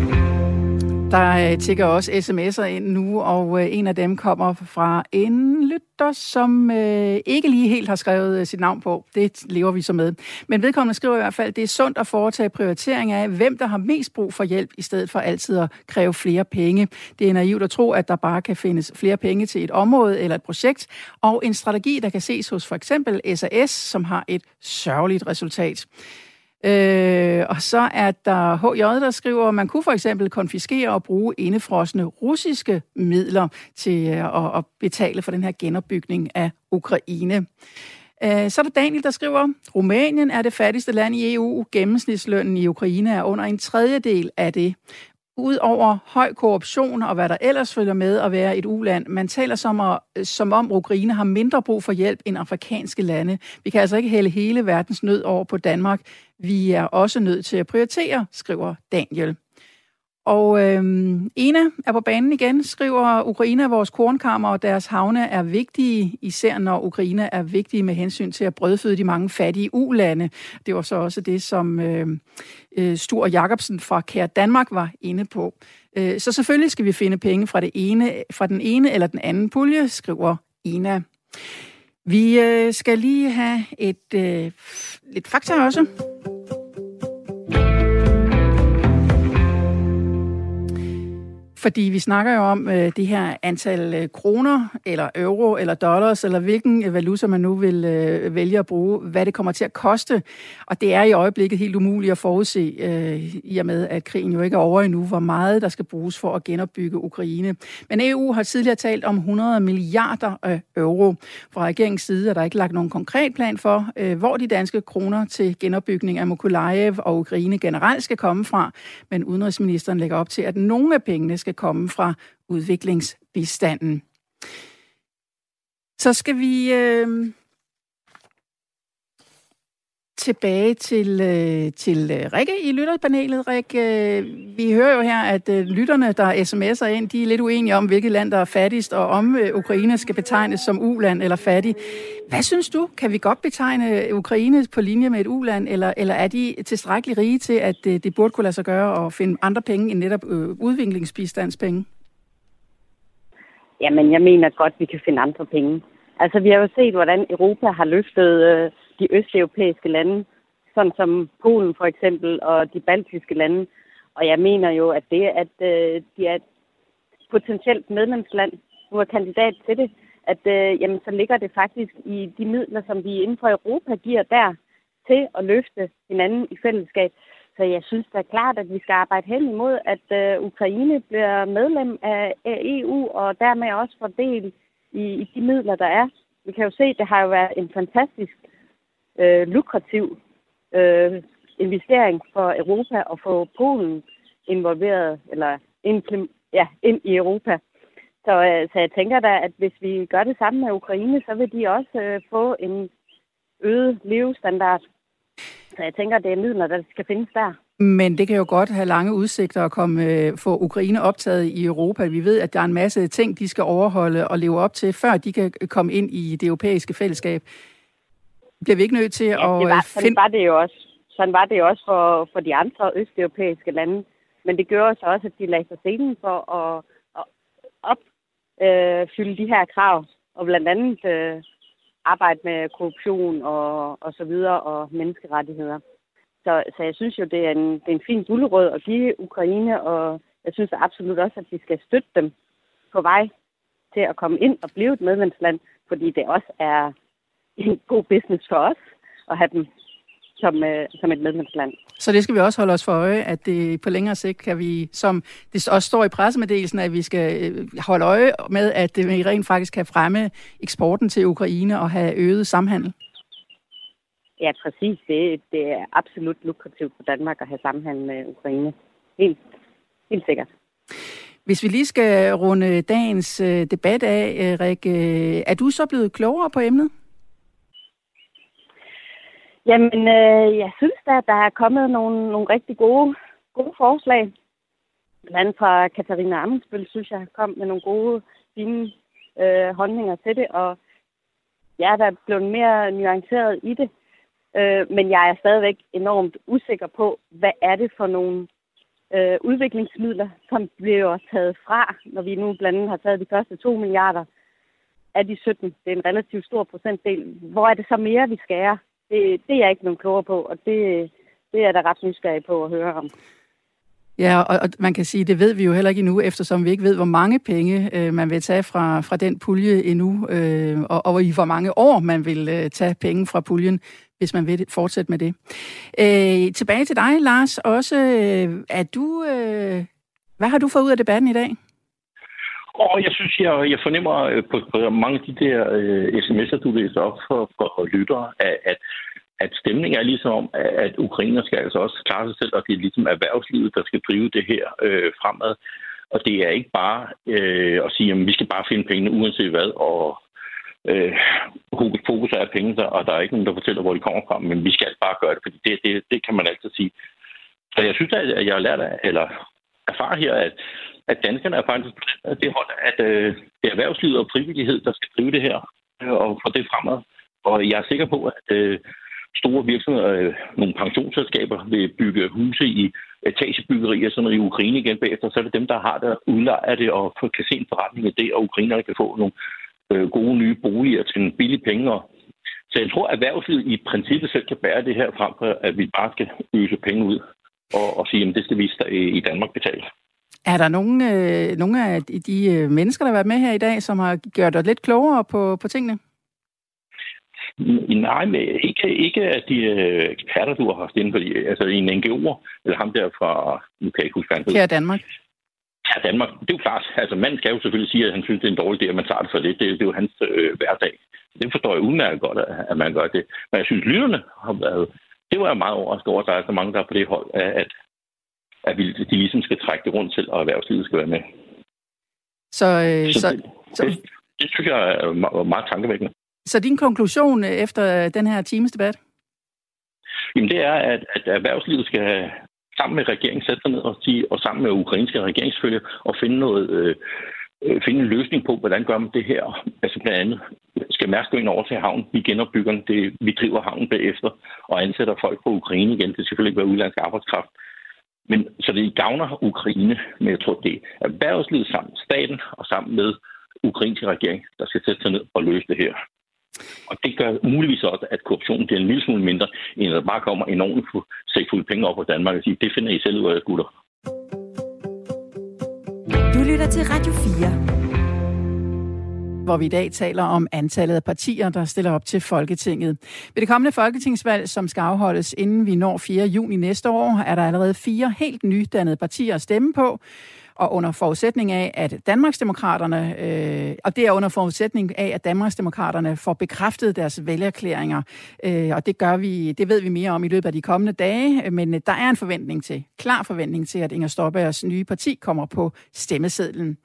Der øh, tigger også sms'er ind nu, og øh, en af dem kommer fra en lytter, som øh, ikke lige helt har skrevet øh, sit navn på. Det lever vi så med. Men vedkommende skriver i hvert fald, at det er sundt at foretage prioritering af, hvem der har mest brug for hjælp, i stedet for altid at kræve flere penge. Det er naivt at tro, at der bare kan findes flere penge til et område eller et projekt, og en strategi, der kan ses hos for eksempel SAS, som har et sørgeligt resultat. Øh, og så er der HJ, der skriver, at man kunne for eksempel konfiskere og bruge indefrosne russiske midler til øh, at, at betale for den her genopbygning af Ukraine. Øh, så er der Daniel, der skriver, Rumænien er det fattigste land i EU. Gennemsnitslønnen i Ukraine er under en tredjedel af det ud over høj korruption og hvad der ellers følger med at være et uland. Man taler som, at, øh, som om Ukraine har mindre brug for hjælp end afrikanske lande. Vi kan altså ikke hælde hele verdens nød over på Danmark. Vi er også nødt til at prioritere, skriver Daniel. Og øhm, Ena er på banen igen, skriver Ukraine er vores kornkammer, og deres havne er vigtige, især når Ukraine er vigtige med hensyn til at brødføde de mange fattige ulande. Det var så også det, som øhm, øh, Stur Jacobsen fra Kære Danmark var inde på. Øh, så selvfølgelig skal vi finde penge fra, det ene, fra den ene eller den anden pulje, skriver Ena. Vi øh, skal lige have et øh, lidt fakta også. Fordi vi snakker jo om øh, det her antal øh, kroner, eller euro, eller dollars, eller hvilken øh, valuta man nu vil øh, vælge at bruge, hvad det kommer til at koste. Og det er i øjeblikket helt umuligt at forudse, øh, i og med at krigen jo ikke er over endnu, hvor meget der skal bruges for at genopbygge Ukraine. Men EU har tidligere talt om 100 milliarder øh, euro. Fra regeringens side er der ikke lagt nogen konkret plan for, øh, hvor de danske kroner til genopbygning af Mykolajev og Ukraine generelt skal komme fra. Men udenrigsministeren lægger op til, at nogle af pengene skal komme fra udviklingsbistanden. Så skal vi øh, tilbage til, øh, til øh, Rikke i lytterpanelet. Rikke, øh, vi hører jo her, at øh, lytterne, der sms'er ind, de er lidt uenige om, hvilket land, der er fattigst, og om øh, Ukraine skal betegnes som uland eller fattig. Hvad synes du? Kan vi godt betegne øh, Ukraine på linje med et uland, eller, eller er de tilstrækkeligt rige til, at øh, det burde kunne lade sig gøre at finde andre penge end netop øh, udviklingsbistandspenge? Jamen, jeg mener godt, vi kan finde andre penge. Altså, vi har jo set, hvordan Europa har løftet øh, de østeuropæiske lande, sådan som Polen for eksempel, og de baltiske lande. Og jeg mener jo, at det, at øh, de er et potentielt medlemsland nu er kandidat til det, at øh, jamen, så ligger det faktisk i de midler, som vi inden for Europa giver der til at løfte hinanden i fællesskab. Så jeg synes da klart, at vi skal arbejde hen imod, at øh, Ukraine bliver medlem af, EU, og dermed også får del i, i de midler, der er. Vi kan jo se, at det har jo været en fantastisk øh, Øh, lukrativ øh, investering for Europa at få Polen involveret, eller ja, ind i Europa. Så, øh, så jeg tænker da, at hvis vi gør det samme med Ukraine, så vil de også øh, få en øget levestandard. Så jeg tænker, det er midler, der skal findes der. Men det kan jo godt have lange udsigter at komme, øh, få Ukraine optaget i Europa. Vi ved, at der er en masse ting, de skal overholde og leve op til, før de kan øh, komme ind i det europæiske fællesskab. Bliver vi ikke nødt til ja, at... Det var, sådan, var det jo også. sådan var det jo også for, for de andre østeuropæiske lande. Men det gør så også, at de lagde sig scenen for at, at opfylde øh, de her krav. Og blandt andet øh, arbejde med korruption og, og så videre og menneskerettigheder. Så, så jeg synes jo, det er en, det er en fin gulerød at give Ukraine, og jeg synes absolut også, at vi skal støtte dem på vej til at komme ind og blive et medlemsland, fordi det også er en god business for os at have dem som, øh, som et medlemsland. Så det skal vi også holde os for øje, at det på længere sigt kan vi, som det også står i pressemeddelelsen, at vi skal øh, holde øje med, at det rent faktisk kan fremme eksporten til Ukraine og have øget samhandel. Ja, præcis. Det, det er absolut lukrativt for Danmark at have samhandel med Ukraine. Helt, helt sikkert. Hvis vi lige skal runde dagens øh, debat af, Rik, er du så blevet klogere på emnet? Jamen, øh, jeg synes da, at der er kommet nogle, nogle rigtig gode, gode forslag. Blandt andet fra Katarina Amundsbøl, synes jeg, kom med nogle gode, fine øh, holdninger til det, og jeg er da blevet mere nuanceret i det. Øh, men jeg er stadigvæk enormt usikker på, hvad er det for nogle øh, udviklingsmidler, som bliver taget fra, når vi nu blandt andet har taget de første 2 milliarder af de 17. Det er en relativt stor procentdel. Hvor er det så mere, vi skærer? Det, det er jeg ikke nogen klogere på, og det, det er der ret nysgerrig på at høre om. Ja, og, og man kan sige, det ved vi jo heller ikke endnu, eftersom vi ikke ved, hvor mange penge øh, man vil tage fra, fra den pulje endnu, øh, og, og i hvor mange år man vil øh, tage penge fra puljen, hvis man vil fortsætte med det. Øh, tilbage til dig, Lars. Også, øh, er du, øh, hvad har du fået ud af debatten i dag? Og jeg synes, jeg, jeg fornemmer øh, på, på mange af de der øh, sms'er, du læser op for, for lyttere, at, at, at stemningen er ligesom, at Ukrainer skal altså også klare sig selv, og det er ligesom erhvervslivet, der skal drive det her øh, fremad. Og det er ikke bare øh, at sige, at vi skal bare finde pengene uanset hvad, og øh, fokus er penge, der, og der er ikke nogen, der fortæller, hvor de kommer fra, men vi skal bare gøre det, fordi det, det, det kan man altid sige. Så jeg synes, at jeg har lært af, eller erfare her, at at danskerne er faktisk det hold, at øh, det er erhvervslivet og frivillighed, der skal drive det her øh, og få det fremad. Og jeg er sikker på, at øh, store virksomheder, øh, nogle pensionsselskaber, vil bygge huse i etagebyggerier sådan i Ukraine igen bagefter, så er det dem, der har det, udlejer det og kan se en forretning af det, og ukrainerne kan få nogle øh, gode nye boliger til en billig penge. Så jeg tror, at erhvervslivet i princippet selv kan bære det her frem for, at vi bare skal øse penge ud og, og sige, at det skal vi i Danmark betale. Er der nogle, øh, nogle af de øh, mennesker, der har været med her i dag, som har gjort dig lidt klogere på, på tingene? Nej, men ikke, ikke af de øh, eksperter, du har haft inde på, altså en NGO, eller ham der fra, nu kan jeg ikke huske, Kære Danmark. Ja, Danmark. Det er jo klart. Altså, man skal jo selvfølgelig sige, at han synes, det er en dårlig idé, at man tager det for det. Det, det er jo hans øh, hverdag. Det forstår jeg udmærket godt, at man gør det. Men jeg synes, lytterne har været... Det var jeg meget overrasket over, at der er så mange, der er på det hold, at, at vi, de ligesom skal trække det rundt til, og erhvervslivet skal være med. Så, øh, så, så, det, så... Det, det synes jeg er meget, meget tankevækkende. Så din konklusion øh, efter den her times debat? Jamen det er, at, at erhvervslivet skal sammen med regeringen sætte sig ned og, sige, og sammen med ukrainske regeringsfølge og finde noget, øh, øh, Øh, finde en løsning på, hvordan gør man det her. Altså blandt andet skal Mærsk gå ind over til havnen. Vi genopbygger den. Det, vi driver havnen bagefter og ansætter folk på Ukraine igen. Det skal selvfølgelig ikke være udlandsk arbejdskraft. Men, så det gavner Ukraine, men jeg tror, det er erhvervslivet sammen med staten og sammen med ukrainske regering, der skal sætte sig ned og løse det her. Og det gør muligvis også, at korruptionen bliver en lille smule mindre, end at der bare kommer enormt fulde penge op på Danmark og siger, det finder I selv ud af, gutter. Lytter til Radio 4. hvor vi i dag taler om antallet af partier, der stiller op til Folketinget. Ved det kommende folketingsvalg, som skal afholdes inden vi når 4. juni næste år, er der allerede fire helt nydannede partier at stemme på og under forudsætning af, at Danmarksdemokraterne, øh, og det er under forudsætning af, at Danmarksdemokraterne får bekræftet deres vælgerklæringer, øh, og det gør vi, det ved vi mere om i løbet af de kommende dage, men der er en forventning til, klar forventning til, at Inger Støjbergs nye parti kommer på stemmesedlen.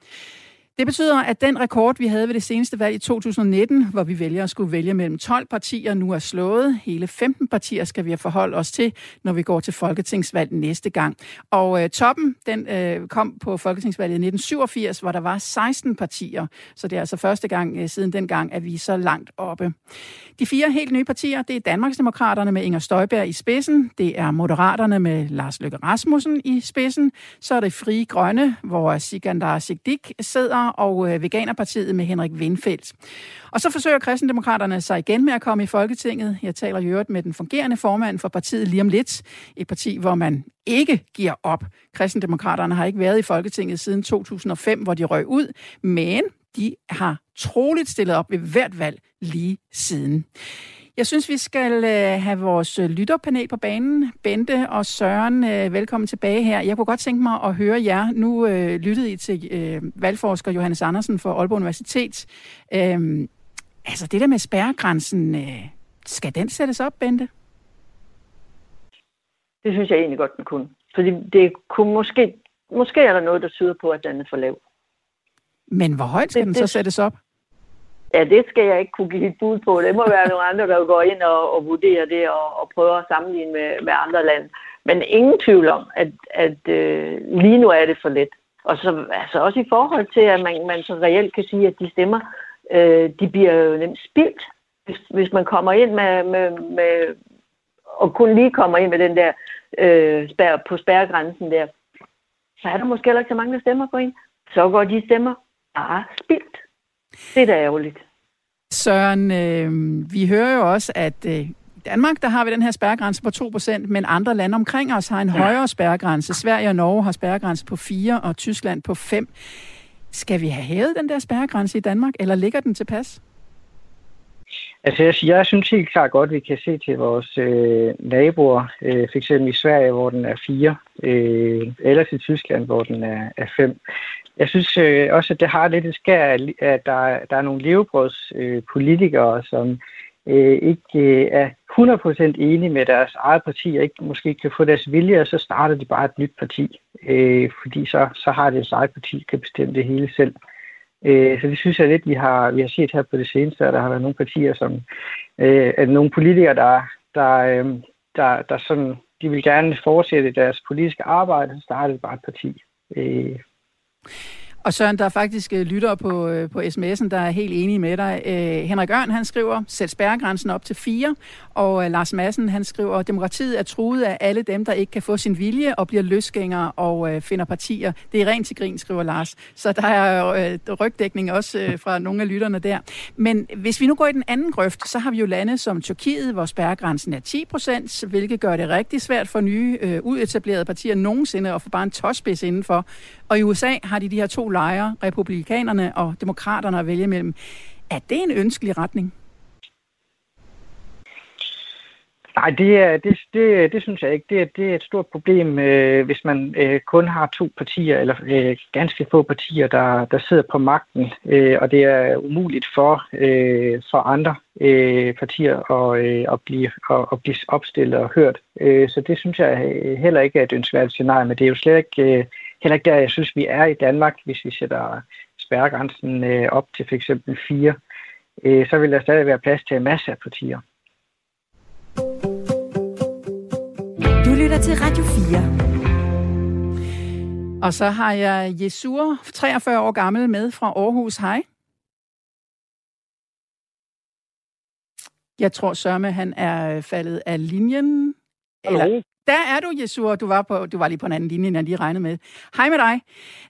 Det betyder, at den rekord, vi havde ved det seneste valg i 2019, hvor vi vælger at skulle vælge mellem 12 partier, nu er slået. Hele 15 partier skal vi forholde os til, når vi går til folketingsvalg næste gang. Og øh, toppen, den øh, kom på folketingsvalget i 1987, hvor der var 16 partier. Så det er altså første gang øh, siden dengang, at vi er så langt oppe. De fire helt nye partier, det er Danmarksdemokraterne med Inger Støjberg i spidsen. Det er Moderaterne med Lars Løkke Rasmussen i spidsen. Så er det Frie Grønne, hvor Sigandar Sigdik sidder og øh, Veganerpartiet med Henrik Windfeldt. Og så forsøger kristendemokraterne sig igen med at komme i Folketinget. Jeg taler i øvrigt med den fungerende formand for partiet lige om lidt. Et parti, hvor man ikke giver op. Kristendemokraterne har ikke været i Folketinget siden 2005, hvor de røg ud, men de har troligt stillet op ved hvert valg lige siden. Jeg synes, vi skal øh, have vores øh, lytterpanel på banen. Bente og Søren, øh, velkommen tilbage her. Jeg kunne godt tænke mig at høre jer. Nu øh, lyttede I til øh, valgforsker Johannes Andersen for Aalborg Universitet. Øh, altså det der med spærregrænsen, øh, skal den sættes op, Bente? Det synes jeg egentlig godt, den kunne. Fordi det kunne måske, måske er der noget, der tyder på, at den er for lav. Men hvor højt skal det, den så det, sættes op? Ja, det skal jeg ikke kunne give et bud på. Det må være nogle andre, der går ind og, og vurderer det og, og prøver at sammenligne med, med andre lande. Men ingen tvivl om, at, at øh, lige nu er det for let. Og så altså også i forhold til, at man, man så reelt kan sige, at de stemmer, øh, de bliver jo nemt spildt, hvis, hvis man kommer ind med, med, med og kun lige kommer ind med den der øh, spær, på spærregrænsen der, så er der måske heller ikke så mange, der stemmer på en. Så går de stemmer bare spildt. Det er da ærgerligt. Søren, øh, vi hører jo også, at øh, Danmark, der har vi den her spærregrænse på 2%, men andre lande omkring os har en højere spærregrænse. Sverige og Norge har spærregrænse på 4, og Tyskland på 5. Skal vi have hævet den der spærregrænse i Danmark, eller ligger den til pas? Altså, jeg, jeg synes helt klart godt, at vi kan se til vores øh, naboer, øh, f.eks. i Sverige, hvor den er 4, øh, eller til Tyskland, hvor den er, er 5. Jeg synes øh, også, at det har lidt et skær, at der, der er nogle levebrødspolitikere, øh, som øh, ikke øh, er 100% enige med deres eget parti, og ikke måske kan få deres vilje, og så starter de bare et nyt parti. Øh, fordi så, så har deres eget parti, kan bestemme det hele selv. Øh, så det synes jeg lidt, vi har, vi har set her på det seneste, at der har været nogle partier, som, øh, at nogle politikere, der, der, øh, der, der sådan, de vil gerne fortsætte deres politiske arbejde, så startede bare et parti. Øh, og Søren, der er faktisk øh, lyttere på, øh, på sms'en, der er helt enige med dig. Øh, Henrik Ørn, han skriver, sæt spærregrænsen op til fire. Og øh, Lars Madsen, han skriver, demokratiet er truet af alle dem, der ikke kan få sin vilje og bliver løsgængere og øh, finder partier. Det er rent til grin, skriver Lars. Så der er øh, rygdækning også øh, fra nogle af lytterne der. Men hvis vi nu går i den anden grøft, så har vi jo lande som Tyrkiet, hvor spærregrænsen er 10 procent, hvilket gør det rigtig svært for nye øh, uetablerede partier nogensinde at få bare en tosspids indenfor. Og i USA har de de her to lejre, republikanerne og demokraterne at vælge mellem. Er det en ønskelig retning? Nej, det, er, det, det, det synes jeg ikke. Det, er, det er et stort problem, øh, hvis man øh, kun har to partier, eller øh, ganske få partier, der, der sidder på magten, øh, og det er umuligt for, øh, for andre øh, partier at, øh, at, blive, at, at blive opstillet og hørt. Øh, så det synes jeg øh, heller ikke er et ønskværdigt scenarie, men det er jo slet ikke... Øh, heller ikke der, jeg synes, vi er i Danmark, hvis vi sætter spærregrænsen øh, op til f.eks. 4, øh, så vil der stadig være plads til en masse af partier. Du lytter til Radio 4. Og så har jeg Jesur, 43 år gammel, med fra Aarhus. Hej. Jeg tror, Sørme, han er faldet af linjen. Eller, der er du, Jesur. Du var, på, du var lige på en anden linje, end jeg lige regnede med. Hej med dig.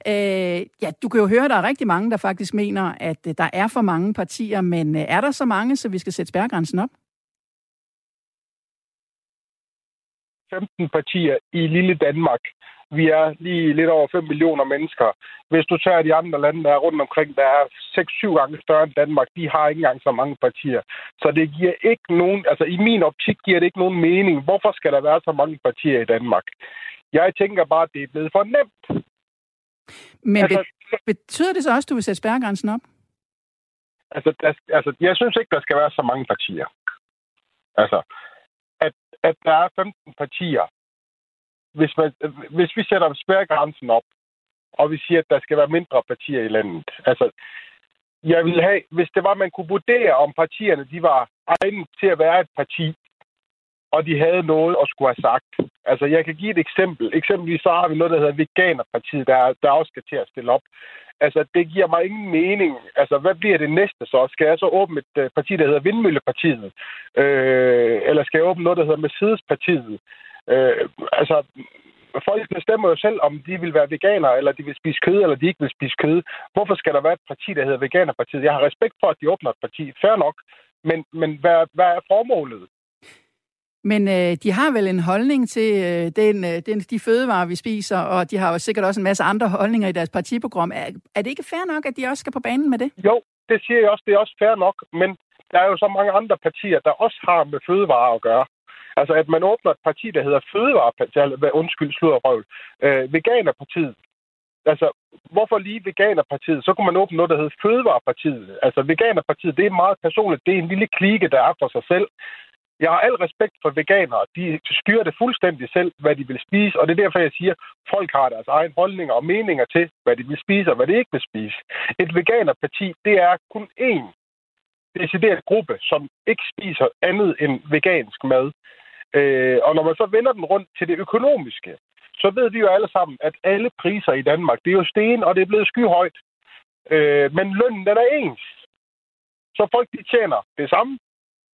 Øh, ja, du kan jo høre, at der er rigtig mange, der faktisk mener, at øh, der er for mange partier, men øh, er der så mange, så vi skal sætte spærregrænsen op? 15 partier i lille Danmark. Vi er lige lidt over 5 millioner mennesker. Hvis du tager de andre lande, der er rundt omkring, der er 6-7 gange større end Danmark, de har ikke engang så mange partier. Så det giver ikke nogen, altså i min optik giver det ikke nogen mening. Hvorfor skal der være så mange partier i Danmark? Jeg tænker bare, at det er blevet for nemt. Men altså, betyder det så også, at du vil sætte spærregrænsen op? Altså, der, altså, jeg synes ikke, der skal være så mange partier. Altså, at, at der er 15 partier. Hvis, man, hvis vi sætter spærregrænsen op, og vi siger, at der skal være mindre partier i landet. Altså, jeg vil have, hvis det var, at man kunne vurdere, om partierne de var egnet til at være et parti, og de havde noget at skulle have sagt. Altså, jeg kan give et eksempel. Eksempelvis så har vi noget, der hedder Veganerpartiet, der, der også skal til at stille op. Altså, det giver mig ingen mening. Altså, hvad bliver det næste så? Skal jeg så åbne et uh, parti, der hedder Vindmøllepartiet? Øh, eller skal jeg åbne noget, der hedder Mercedespartiet? Øh, altså, folk bestemmer jo selv, om de vil være veganere, eller de vil spise kød, eller de ikke vil spise kød. Hvorfor skal der være et parti, der hedder Veganerpartiet? Jeg har respekt for, at de åbner et parti. Fair nok. Men, men hvad, hvad er formålet? Men øh, de har vel en holdning til øh, den, øh, den, de fødevarer, vi spiser, og de har jo sikkert også en masse andre holdninger i deres partiprogram. Er, er det ikke fair nok, at de også skal på banen med det? Jo, det siger jeg også. Det er også fair nok, men der er jo så mange andre partier, der også har med fødevarer at gøre. Altså, at man åbner et parti, der hedder Fødevarepartiet, undskyld, sludderrøvl, øh, Veganerpartiet. Altså, hvorfor lige Veganerpartiet? Så kunne man åbne noget, der hedder Fødevarepartiet. Altså, Veganerpartiet, det er meget personligt. Det er en lille klike, der er for sig selv. Jeg har al respekt for veganere. De styrer det fuldstændig selv, hvad de vil spise, og det er derfor, jeg siger, at folk har deres egen holdninger og meninger til, hvad de vil spise og hvad de ikke vil spise. Et veganerparti, det er kun én decideret gruppe, som ikke spiser andet end vegansk mad. Øh, og når man så vender den rundt til det økonomiske, så ved vi jo alle sammen, at alle priser i Danmark, det er jo sten, og det er blevet skyhøjt. Øh, men lønnen, den er ens. Så folk, de tjener det samme,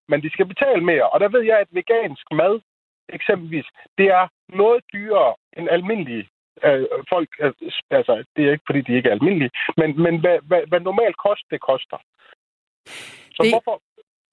men de skal betale mere. Og der ved jeg, at vegansk mad, eksempelvis, det er noget dyrere end almindelige øh, folk. Øh, altså, det er ikke, fordi de ikke er almindelige, men, men hvad, hvad, hvad normalt kost, det koster. Så det, hvorfor...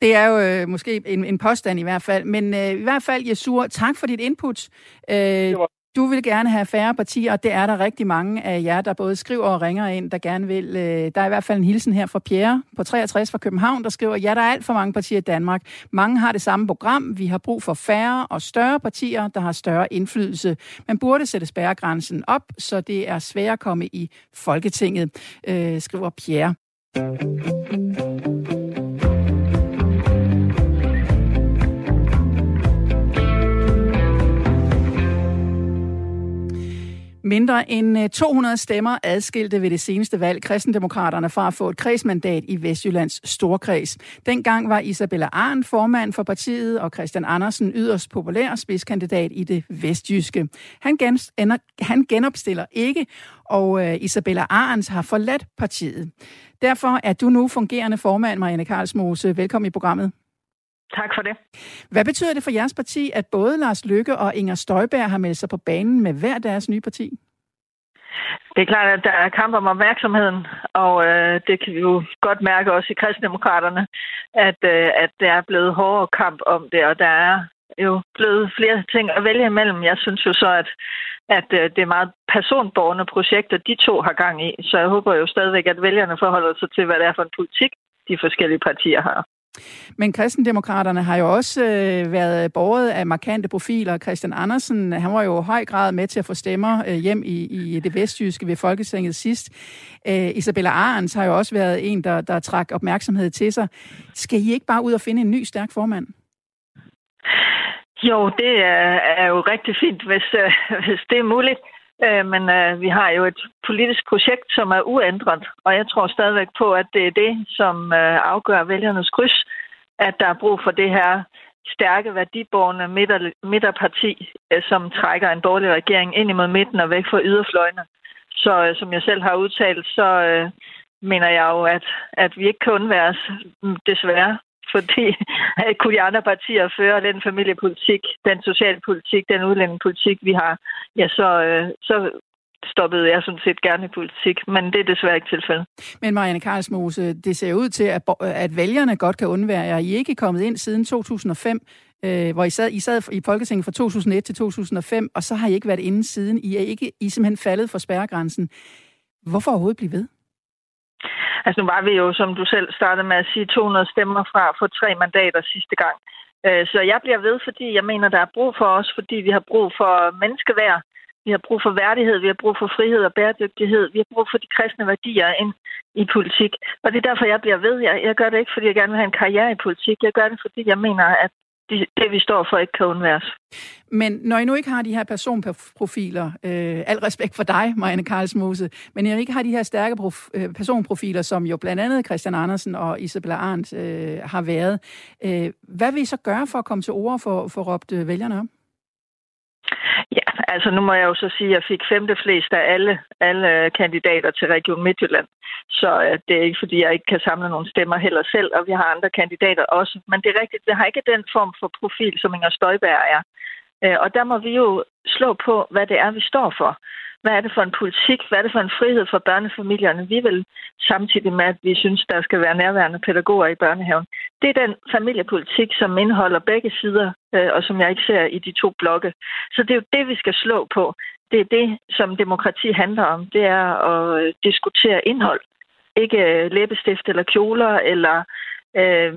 Det er jo øh, måske en, en påstand i hvert fald, men øh, i hvert fald, Jesur, tak for dit input. Øh, du vil gerne have færre partier, og det er der rigtig mange af jer, der både skriver og ringer ind, der gerne vil. Øh, der er i hvert fald en hilsen her fra Pierre på 63 fra København, der skriver, ja, der er alt for mange partier i Danmark. Mange har det samme program. Vi har brug for færre og større partier, der har større indflydelse. Man burde sætte spærregrænsen op, så det er svært at komme i Folketinget, øh, skriver Pierre. Mindre end øh, 200 stemmer adskilte ved det seneste valg kristendemokraterne fra at få et kredsmandat i Vestjyllands Storkreds. Dengang var Isabella Arn formand for partiet, og Christian Andersen yderst populær spidskandidat i det vestjyske. Han, gen, han genopstiller ikke, og øh, Isabella Arns har forladt partiet. Derfor er du nu fungerende formand, Marianne Karlsmose. Velkommen i programmet. Tak for det. Hvad betyder det for jeres parti, at både Lars Lykke og Inger Støjberg har meldt sig på banen med hver deres nye parti? Det er klart, at der er kamp om opmærksomheden, og øh, det kan vi jo godt mærke også i kristendemokraterne, at, øh, at det er blevet hårdere kamp om det, og der er jo blevet flere ting at vælge imellem. Jeg synes jo så, at, at øh, det er meget personborgende projekter, de to har gang i, så jeg håber jo stadigvæk, at vælgerne forholder sig til, hvad det er for en politik, de forskellige partier har. Men kristendemokraterne har jo også øh, været borget af markante profiler. Christian Andersen, han var jo i høj grad med til at få stemmer øh, hjem i, i det vestjyske ved Folketinget sidst. Øh, Isabella Arens har jo også været en, der, der trak opmærksomhed til sig. Skal I ikke bare ud og finde en ny stærk formand? Jo, det er, er jo rigtig fint, hvis, øh, hvis det er muligt. Øh, men øh, vi har jo et politisk projekt, som er uændret, og jeg tror stadigvæk på, at det er det, som øh, afgør vælgernes kryds, at der er brug for det her stærke værdiborgende midter, midterparti, øh, som trækker en borgerlig regering ind imod midten og væk fra yderfløjene. Så øh, som jeg selv har udtalt, så øh, mener jeg jo, at, at vi ikke kan undværes, desværre, fordi at kunne de andre partier føre den familiepolitik, den socialpolitik, den udlændingepolitik, vi har, ja, så, øh, så stoppede jeg sådan set gerne i politik, men det er desværre ikke tilfældet. Men Marianne Karlsmose, det ser ud til, at, at vælgerne godt kan undvære jer. I er ikke kommet ind siden 2005. øh, hvor I sad, I sad i Folketinget fra 2001 til 2005, og så har I ikke været inde siden. I er ikke I er simpelthen faldet for spærregrænsen. Hvorfor overhovedet blive ved? Altså nu var vi jo, som du selv startede med at sige, 200 stemmer fra for tre mandater sidste gang. Øh, så jeg bliver ved, fordi jeg mener, der er brug for os, fordi vi har brug for menneskeværd, vi har brug for værdighed, vi har brug for frihed og bæredygtighed, vi har brug for de kristne værdier ind i politik. Og det er derfor, jeg bliver ved. Jeg, jeg gør det ikke, fordi jeg gerne vil have en karriere i politik. Jeg gør det, fordi jeg mener, at det, det vi står for, ikke kan undværes. Men når I nu ikke har de her personprofiler, øh, al respekt for dig, Marianne Karlsmose, men når I ikke har de her stærke prof, øh, personprofiler, som jo blandt andet Christian Andersen og Isabella Arndt øh, har været, øh, hvad vil I så gøre for at komme til ord for, for råbt øh, vælgerne om? Ja, altså nu må jeg jo så sige, at jeg fik femte flest af alle, alle øh, kandidater til Region Midtjylland. Så øh, det er ikke, fordi jeg ikke kan samle nogle stemmer heller selv, og vi har andre kandidater også. Men det er rigtigt, vi har ikke den form for profil, som Inger Støjberg er. Øh, og der må vi jo slå på, hvad det er, vi står for. Hvad er det for en politik? Hvad er det for en frihed for børnefamilierne? Vi vil samtidig med, at vi synes, der skal være nærværende pædagoger i børnehaven. Det er den familiepolitik, som indeholder begge sider, øh, og som jeg ikke ser i de to blokke. Så det er jo det, vi skal slå på. Det er det, som demokrati handler om. Det er at øh, diskutere indhold. Ikke øh, læbestift eller kjoler eller øh,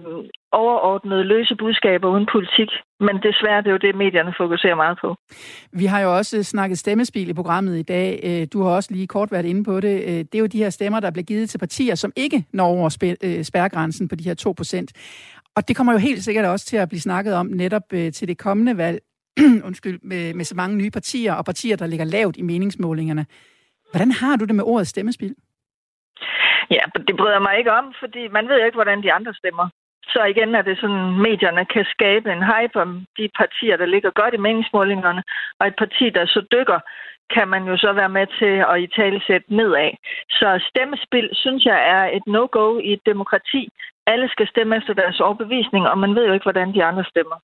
overordnede løse budskaber uden politik. Men desværre det er jo det, medierne fokuserer meget på. Vi har jo også snakket stemmespil i programmet i dag. Øh, du har også lige kort været inde på det. Øh, det er jo de her stemmer, der bliver givet til partier, som ikke når over øh, spærregrænsen på de her 2 procent. Og det kommer jo helt sikkert også til at blive snakket om netop til det kommende valg. Undskyld, med, med så mange nye partier og partier, der ligger lavt i meningsmålingerne. Hvordan har du det med ordet stemmespil? Ja, det bryder mig ikke om, fordi man ved jo ikke, hvordan de andre stemmer. Så igen er det sådan, medierne kan skabe en hype om de partier, der ligger godt i meningsmålingerne, og et parti, der så dykker, kan man jo så være med til at i tale sætte nedad. Så stemmespil, synes jeg, er et no-go i et demokrati. Alle skal stemme efter deres overbevisning, og man ved jo ikke, hvordan de andre stemmer.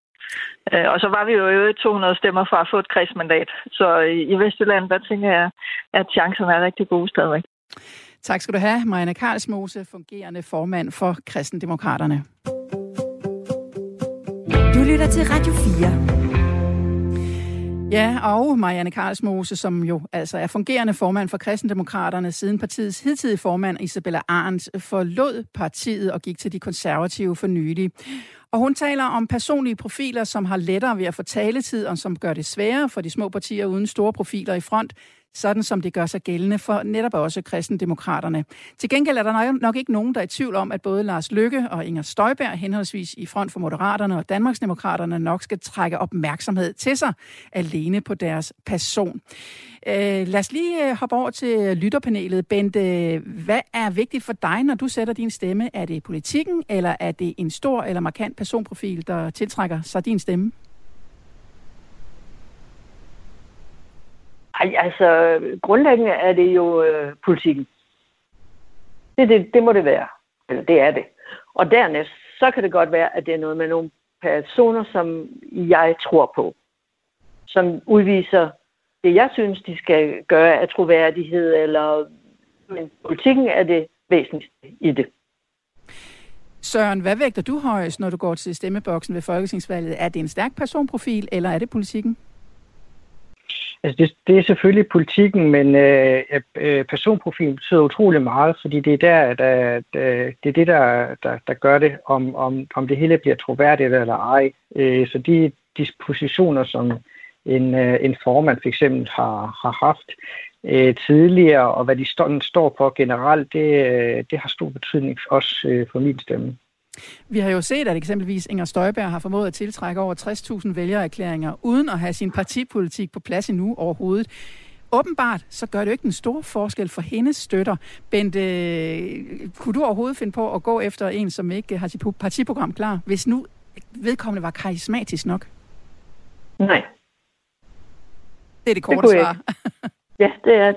Øh, og så var vi jo i 200 stemmer fra at få et kredsmandat. Så i Vestjylland, der tænker jeg, at chancerne er rigtig gode stadigvæk. Tak skal du have, Marianne Karlsmose, fungerende formand for Kristendemokraterne. Du lytter til Radio 4. Ja, og Marianne Karlsmose, som jo altså er fungerende formand for Kristendemokraterne, siden partiets hidtidige formand Isabella Arndt forlod partiet og gik til de konservative for nylig. Og hun taler om personlige profiler, som har lettere ved at få taletid, og som gør det sværere for de små partier uden store profiler i front, sådan som det gør sig gældende for netop også kristendemokraterne. Til gengæld er der nok ikke nogen, der er i tvivl om, at både Lars Lykke og Inger Støjberg, henholdsvis i front for Moderaterne og Danmarksdemokraterne, nok skal trække opmærksomhed til sig alene på deres person. Øh, lad os lige øh, hoppe over til lytterpanelet. Bente, hvad er vigtigt for dig, når du sætter din stemme? Er det politikken, eller er det en stor eller markant personprofil, der tiltrækker sig din stemme? Ej, altså, grundlæggende er det jo øh, politikken. Det, det, det må det være. Eller det er det. Og dernæst, så kan det godt være, at det er noget med nogle personer, som jeg tror på. Som udviser det, jeg synes, de skal gøre af troværdighed, eller men politikken er det væsentligste i det. Søren, hvad vægter du højst, når du går til stemmeboksen ved Folketingsvalget? Er det en stærk personprofil, eller er det politikken? Altså det, det er selvfølgelig politikken, men øh, øh, personprofilen betyder utrolig meget, fordi det er der, at, at, at det er det, der, der, der gør det, om, om, om det hele bliver troværdigt eller ej. Øh, så de dispositioner, som en, øh, en formand for eksempel har, har haft øh, tidligere, og hvad de står, står for generelt, det, øh, det har stor betydning også øh, for min stemme. Vi har jo set, at eksempelvis Inger Støjberg har formået at tiltrække over 60.000 vælgererklæringer, uden at have sin partipolitik på plads endnu overhovedet. Åbenbart, så gør det jo ikke den store forskel for hendes støtter. Bente, kunne du overhovedet finde på at gå efter en, som ikke har sit partiprogram klar, hvis nu vedkommende var karismatisk nok? Nej. Det er det korte det svar. ja, det er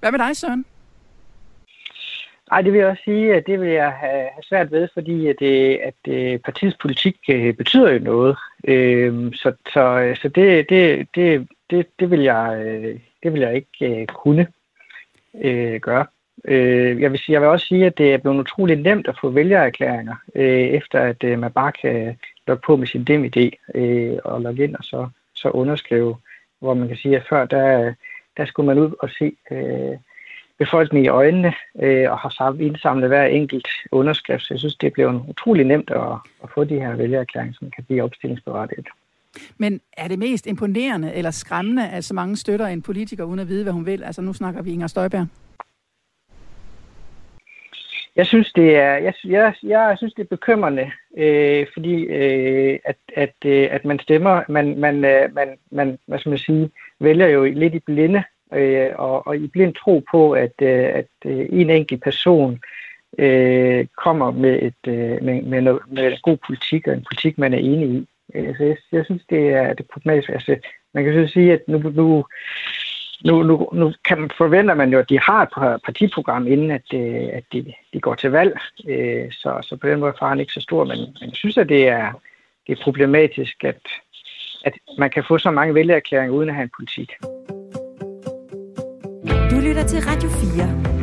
Hvad med dig, Søren? Nej, det vil jeg også sige, at det vil jeg have, svært ved, fordi at, det, at øh, partiets politik øh, betyder jo noget. Øh, så så, øh, så det, det, det, det, det, vil jeg, det vil jeg ikke kunne gøre. jeg, vil sige, jeg vil også sige, at det er blevet utrolig nemt at få vælgererklæringer, efter at man bare kan logge på med sin DemID øh, og logge ind og så, så underskrive, hvor man kan sige, at før der, der skulle man ud og se øh, befolkningen i øjnene øh, og har indsamlet hver enkelt underskrift. Så jeg synes, det bliver utrolig nemt at, at få de her vælgererklæringer, som kan blive opstillingsberettiget. Men er det mest imponerende eller skræmmende, at så mange støtter en politiker uden at vide, hvad hun vil? Altså nu snakker vi Inger Støjberg. Jeg synes, det er, jeg, jeg, jeg synes, det er bekymrende, øh, fordi øh, at, at, øh, at man stemmer, man, man, øh, man, man, hvad skal man sige, vælger jo lidt i blinde, øh, og, og i blind tro på, at, øh, at øh, en enkelt person øh, kommer med, et, øh, med, med, noget, med en god politik, og en politik, man er enig i. Altså, jeg, jeg synes, det er, det er problematisk. Altså, man kan så sige, at nu, nu, nu, nu, nu kan man, forventer man jo, at de har et partiprogram, inden at, øh, at de, de går til valg. Øh, så, så på den måde er faren ikke så stor, men, men jeg synes, at det er, det er problematisk, at, at man kan få så mange vælgererklæringer uden at have en politik. Du lytter til Radio 4.